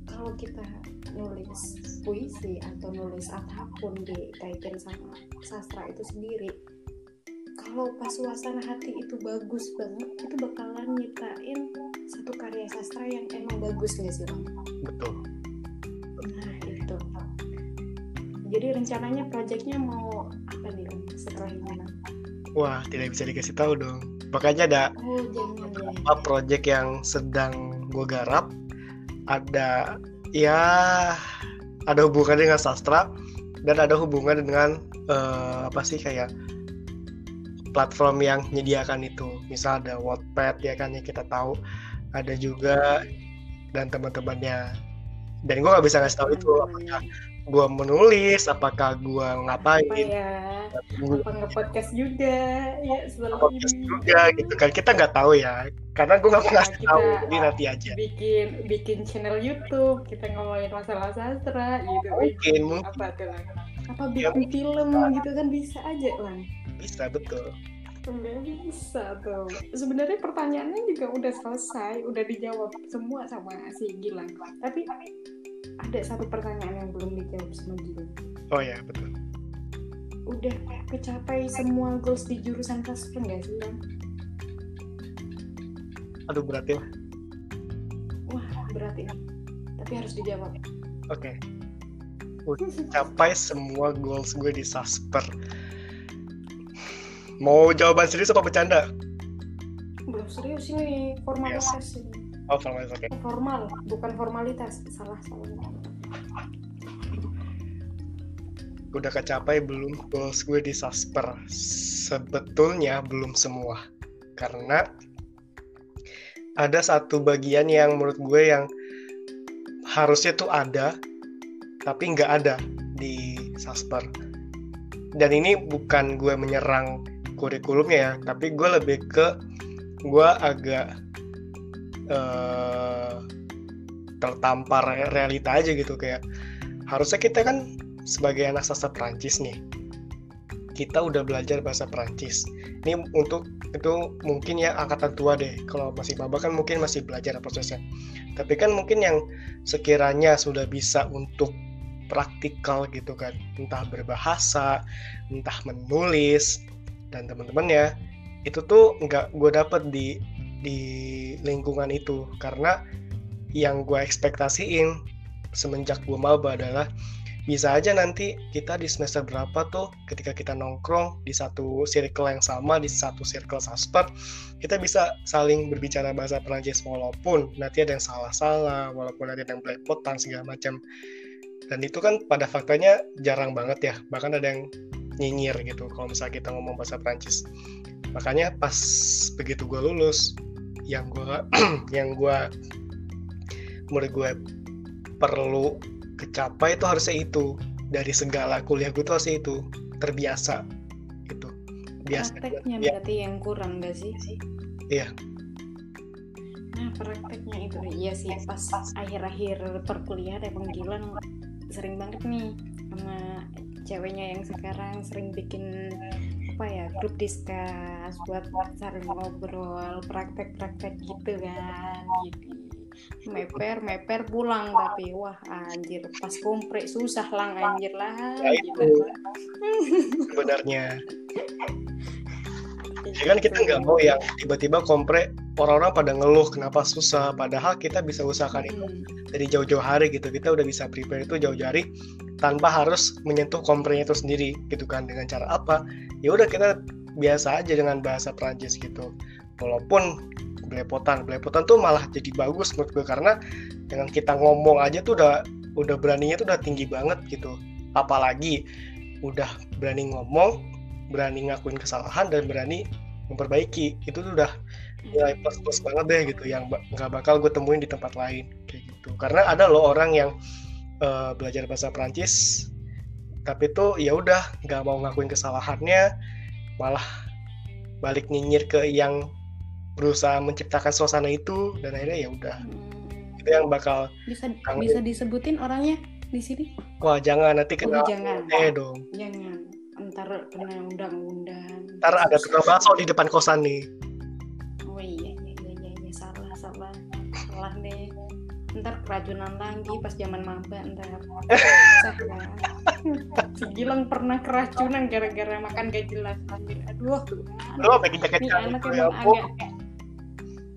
kalau kita nulis puisi atau nulis apa pun dikaitin sama sastra itu sendiri kalau pas suasana hati itu bagus banget itu bakalan nyiptain satu karya sastra yang emang bagus nggak sih betul. Nah itu. Jadi rencananya proyeknya mau apa nih setelah ini wah tidak bisa dikasih tahu dong. Makanya ada oh, jangan, beberapa ya. proyek yang sedang gue garap. Ada ya ada hubungannya dengan sastra dan ada hubungan dengan uh, apa sih kayak platform yang menyediakan itu. Misal ada Wattpad ya kan yang kita tahu. Ada juga dan teman-temannya. Dan gue nggak bisa ngasih tahu itu apakah gue menulis apakah gue ngapain? Apa ya? Apa nge-podcast juga? Ya setelah podcast ini. juga gitu kan. Kita nggak tahu ya. Karena gue nggak pernah nah, tahu. Jadi nanti aja. bikin bikin channel YouTube. Kita ngomongin masalah sastra gitu mungkin mungkin. apa tuh apa ya, bikin ya, film gitu kan bisa aja lah. Bisa betul. Sebenarnya bisa tuh. Sebenarnya pertanyaannya juga udah selesai, udah dijawab semua sama si Gilang. Tapi ada satu pertanyaan yang belum dijawab sama Gilang. Oh ya betul. Udah kecapai semua goals di jurusan sastra nggak sih, Bang? Aduh berat ya. Wah berat ini. Tapi harus dijawab. Oke. Okay. Capai semua goals gue di Sasper Mau jawaban serius apa bercanda? Belum serius ini formalitas yes. ini. Oh formalitas oke. Okay. Formal, bukan formalitas. Salah salah. Udah kecapai belum goals gue di Sasper? Sebetulnya belum semua. Karena ada satu bagian yang menurut gue yang harusnya tuh ada tapi nggak ada di Sasper. Dan ini bukan gue menyerang kurikulumnya ya tapi gue lebih ke gue agak uh, tertampar realita aja gitu kayak harusnya kita kan sebagai anak sastra Prancis nih kita udah belajar bahasa Prancis ini untuk itu mungkin ya angkatan tua deh kalau masih baba kan mungkin masih belajar prosesnya. Tapi kan mungkin yang sekiranya sudah bisa untuk praktikal gitu kan entah berbahasa entah menulis dan teman-temannya itu tuh nggak gue dapet di di lingkungan itu. Karena yang gue ekspektasiin semenjak gue maba adalah bisa aja nanti kita di semester berapa tuh ketika kita nongkrong di satu circle yang sama di satu circle sasper kita bisa saling berbicara bahasa Perancis walaupun nanti ada yang salah-salah walaupun ada yang belepotan segala macam. Dan itu kan pada faktanya jarang banget ya bahkan ada yang nyinyir gitu kalau misalnya kita ngomong bahasa Prancis makanya pas begitu gue lulus yang gue yang gue menurut gue perlu kecapai itu harusnya itu. Dari segala kuliah gue tuh harusnya itu. Terbiasa itu biasa. Prakteknya ya. berarti yang kurang gak sih? Iya. Nah prakteknya itu. Iya sih pas akhir-akhir perkuliahan emang gila sering banget nih sama ceweknya yang sekarang sering bikin apa ya grup diskus buat saling ngobrol praktek-praktek gitu kan gitu. Meper meper pulang tapi wah anjir pas kompre susah lang anjir lah ya itu. sebenarnya ya kan kita nggak mau yang tiba-tiba kompre orang-orang pada ngeluh kenapa susah padahal kita bisa usahakan itu. Hmm. dari jauh-jauh hari gitu kita udah bisa prepare itu jauh-jauh hari tanpa harus menyentuh komprenya itu sendiri gitu kan. Dengan cara apa? Ya udah kita biasa aja dengan bahasa Prancis gitu. Walaupun belepotan belepotan tuh malah jadi bagus menurut gue karena dengan kita ngomong aja tuh udah udah beraninya tuh udah tinggi banget gitu. Apalagi udah berani ngomong berani ngakuin kesalahan dan berani memperbaiki. Itu tuh udah nilai plus plus banget deh gitu yang nggak bakal gue temuin di tempat lain kayak gitu. Karena ada loh orang yang uh, belajar bahasa Prancis tapi tuh ya udah nggak mau ngakuin kesalahannya malah balik nyinyir ke yang berusaha menciptakan suasana itu dan akhirnya ya udah. Hmm. itu yang bakal bisa kangen. bisa disebutin orangnya di sini? Wah jangan nanti kena oh, jangan. Eh dong. Jangan ntar kena undang-undang. Ntar ada tukang bakso di depan kosan nih. Oh iya iya iya, iya, iya. salah salah. Salah nih. Ntar keracunan lagi pas zaman maba ntar. Si Gilang pernah keracunan gara-gara makan gak jelas. Aduh. Lo bikin jaket ini anak ya emang agak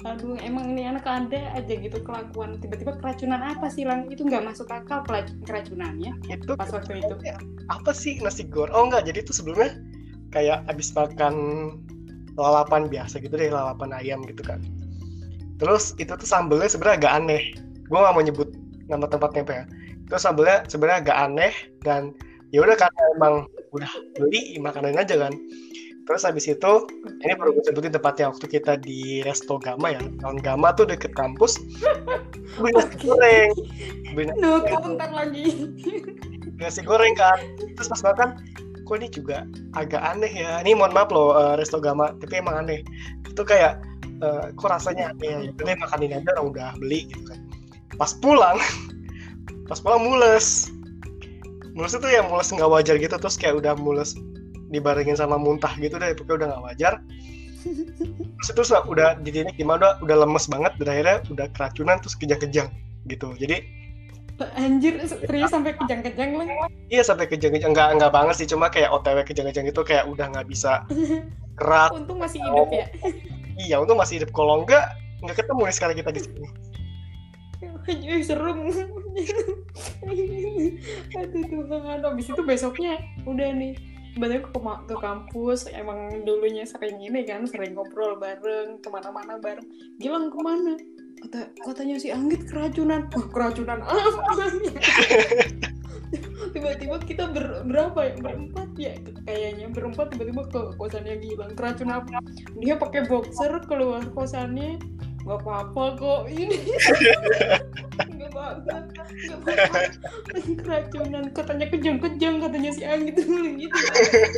aduh emang ini anak ada aja gitu kelakuan. Tiba-tiba keracunan apa sih lang? Itu nggak masuk akal keracunannya itu pas waktu itu. apa sih nasi goreng? Oh enggak jadi itu sebelumnya kayak abis makan lalapan biasa gitu deh lalapan ayam gitu kan. Terus itu tuh sambelnya sebenarnya agak aneh. Gue gak mau nyebut nama tempatnya apa ya. Itu sambelnya sebenarnya agak aneh dan ya udah karena emang udah beli makanan aja kan terus habis itu ini baru gue sebutin tempatnya waktu kita di Resto Gama ya. Tahun Gama tuh deket kampus. Beli nasi goreng. Beli nasi, Nutup bentar lagi. nasi goreng kan. Terus pas makan kok ini juga agak aneh ya. Ini mohon maaf loh eh, Resto Gama tapi emang aneh. Itu kayak eh, kok rasanya aneh ya. Udah deh, makanin aja orang udah beli gitu kan. Pas pulang pas pulang mules. Mules itu yang mules nggak wajar gitu terus kayak udah mules dibarengin sama muntah gitu deh pokoknya udah nggak wajar terus itu udah di titik di mana udah, udah lemes banget dan akhirnya udah keracunan terus kejang-kejang gitu jadi Anjir, serius sampai kejang-kejang lang. iya sampai kejang-kejang nggak nggak banget sih cuma kayak otw kejang-kejang itu kayak udah nggak bisa gerak Untung masih hidup ya. iya untuk masih hidup kalau enggak nggak ketemu nih sekarang kita di sini Ih, serem. Aduh Tuhan. Habis itu besoknya udah nih. Banyak ke, ke kampus, emang dulunya sering ini kan, sering ngobrol bareng, ke mana-mana bareng. Gilang ke mana? Kata, katanya si Anggit keracunan. Wah, keracunan apa? tiba-tiba kita ber, berapa ya berempat ya kayaknya berempat tiba-tiba ke kosannya Gilang keracunan apa dia pakai boxer keluar kosannya nggak apa-apa kok. Ini nggak apa-apa. Nggak apa-apa keracunan. Katanya kejang-kejang katanya si Anggit gitu.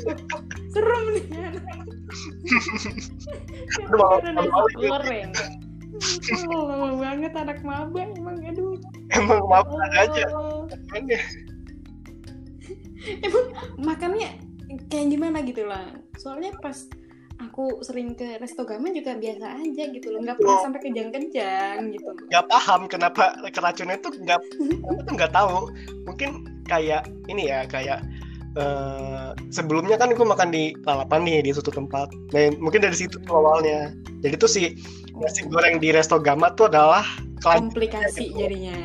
Serem nih. Nasi goreng Oh, lama banget anak maba emang aduh. Emang maaf aja. Emang makannya kayak gimana gitu lah? Soalnya pas aku sering ke resto gama juga biasa aja gitu loh. Nggak pernah Oh. sampai kejang-kejang gitu. Nggak paham kenapa keracunan itu nggak aku tuh nggak tahu. Mungkin kayak ini ya kayak eh, sebelumnya kan gue makan di lalapan nih di suatu tempat. Nah, mungkin dari situ tuh awalnya. Jadi tuh si nasi goreng di resto Gama tuh adalah komplikasi gitu. jadinya.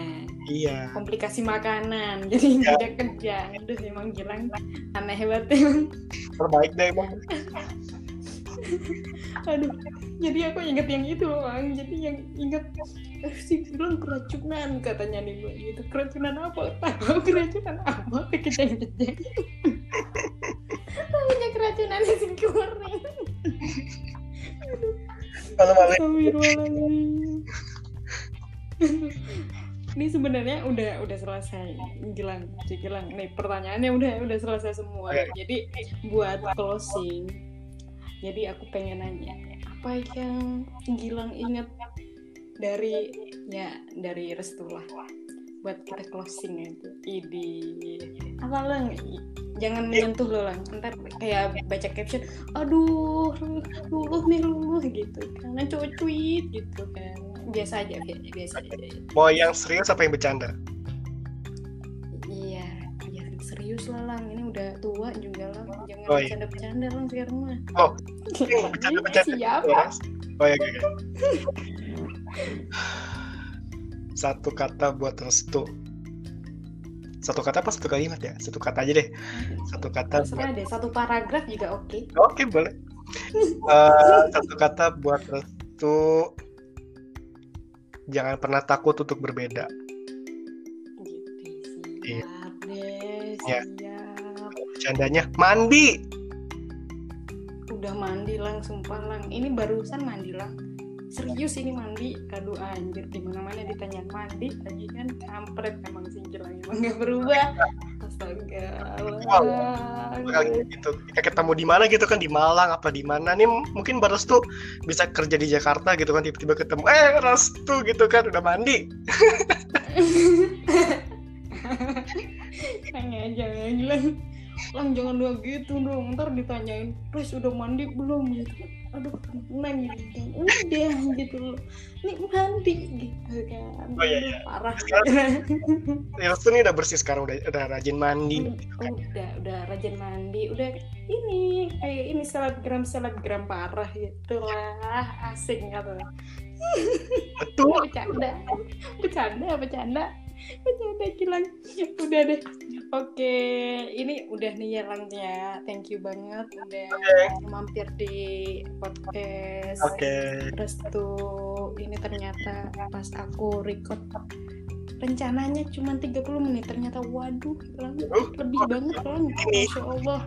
Iya. Komplikasi makanan jadi Ya. tidak kejang aduh emang gilang aneh banget emang. Terbaik deh emang aduh jadi aku inget yang itu loh Bang. jadi yang inget eh, si bilang keracunan katanya nih gue gitu keracunan apa tahu keracunan apa kejang-kejang tahunya keracunan nasi goreng malam-malam Astagfirullahaladzim. Ini sebenarnya udah udah selesai Gilang, Gilang. Nih pertanyaannya udah udah selesai semua. Jadi buat closing, jadi aku pengen nanya apa yang Gilang ingat dari ya dari restu lah buat kita closing aja. Idi apa lang? Jangan menyentuh lo lang. Ntar kayak baca caption, aduh luluh nih luluh gitu karena cuit gitu kan biasa aja bi- biasa aja mau yang serius apa yang bercanda serius lah lang. Ini udah tua juga lang. Jangan Oh, iya. bercanda bercanda lang sekarang mah. Oh, yang bercanda-bercanda. siapa? Oh ya oke satu kata buat restu. Satu kata apa satu kalimat ya? Satu kata aja deh. Satu kata buat deh satu paragraf juga oke. Oke boleh. Eh, satu kata buat restu. Jangan pernah takut untuk berbeda. gitu Iya. Iya. Siap Bercandanya mandi. udah mandi lang sumpah lang ini barusan mandi lang serius ini mandi aduh anjir di mana mana ditanya mandi lagi kan kampret emang si Gilang emang gak berubah astaga. Kayak gitu. Kita ketemu di mana gitu kan di Malang apa di mana nih mungkin baru restu bisa kerja di Jakarta gitu kan tiba-tiba ketemu eh restu gitu kan udah mandi. Tanya aja ya Gilang Lang jangan dua gitu dong. Ntar ditanyain Terus udah mandi belum? Gitu. Aduh tenang gitu. Udah gitu loh. Nih mandi gitu kan. Oh, iya, iya. Parah. Ya, restu nih udah bersih sekarang udah udah rajin mandi. gitu kan. udah udah rajin mandi. Udah ini kayak ini selebgram selebgram parah gitu lah. Asik gitu Betul. bercanda. Bercanda bercanda bercanda kilang udah deh. Oke ini udah nih ya lang ya. Thank you banget udah mampir di podcast. Oke. restu ini ternyata pas aku record rencananya cuma 30 menit. Ternyata waduh Lang, Uh, lebih banget Lang. Masya Allah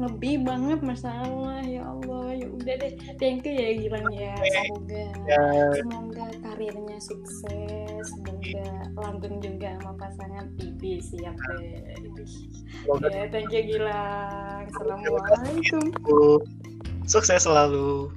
lebih banget masalah ya Allah. Ya udah deh. Thank you ya Gilang ya. Semoga ya, semoga karirnya sukses. Semoga langgeng juga sama pasangan. Bibi siap deh. Ya thank you Gilang. Assalamualaikum. Sukses selalu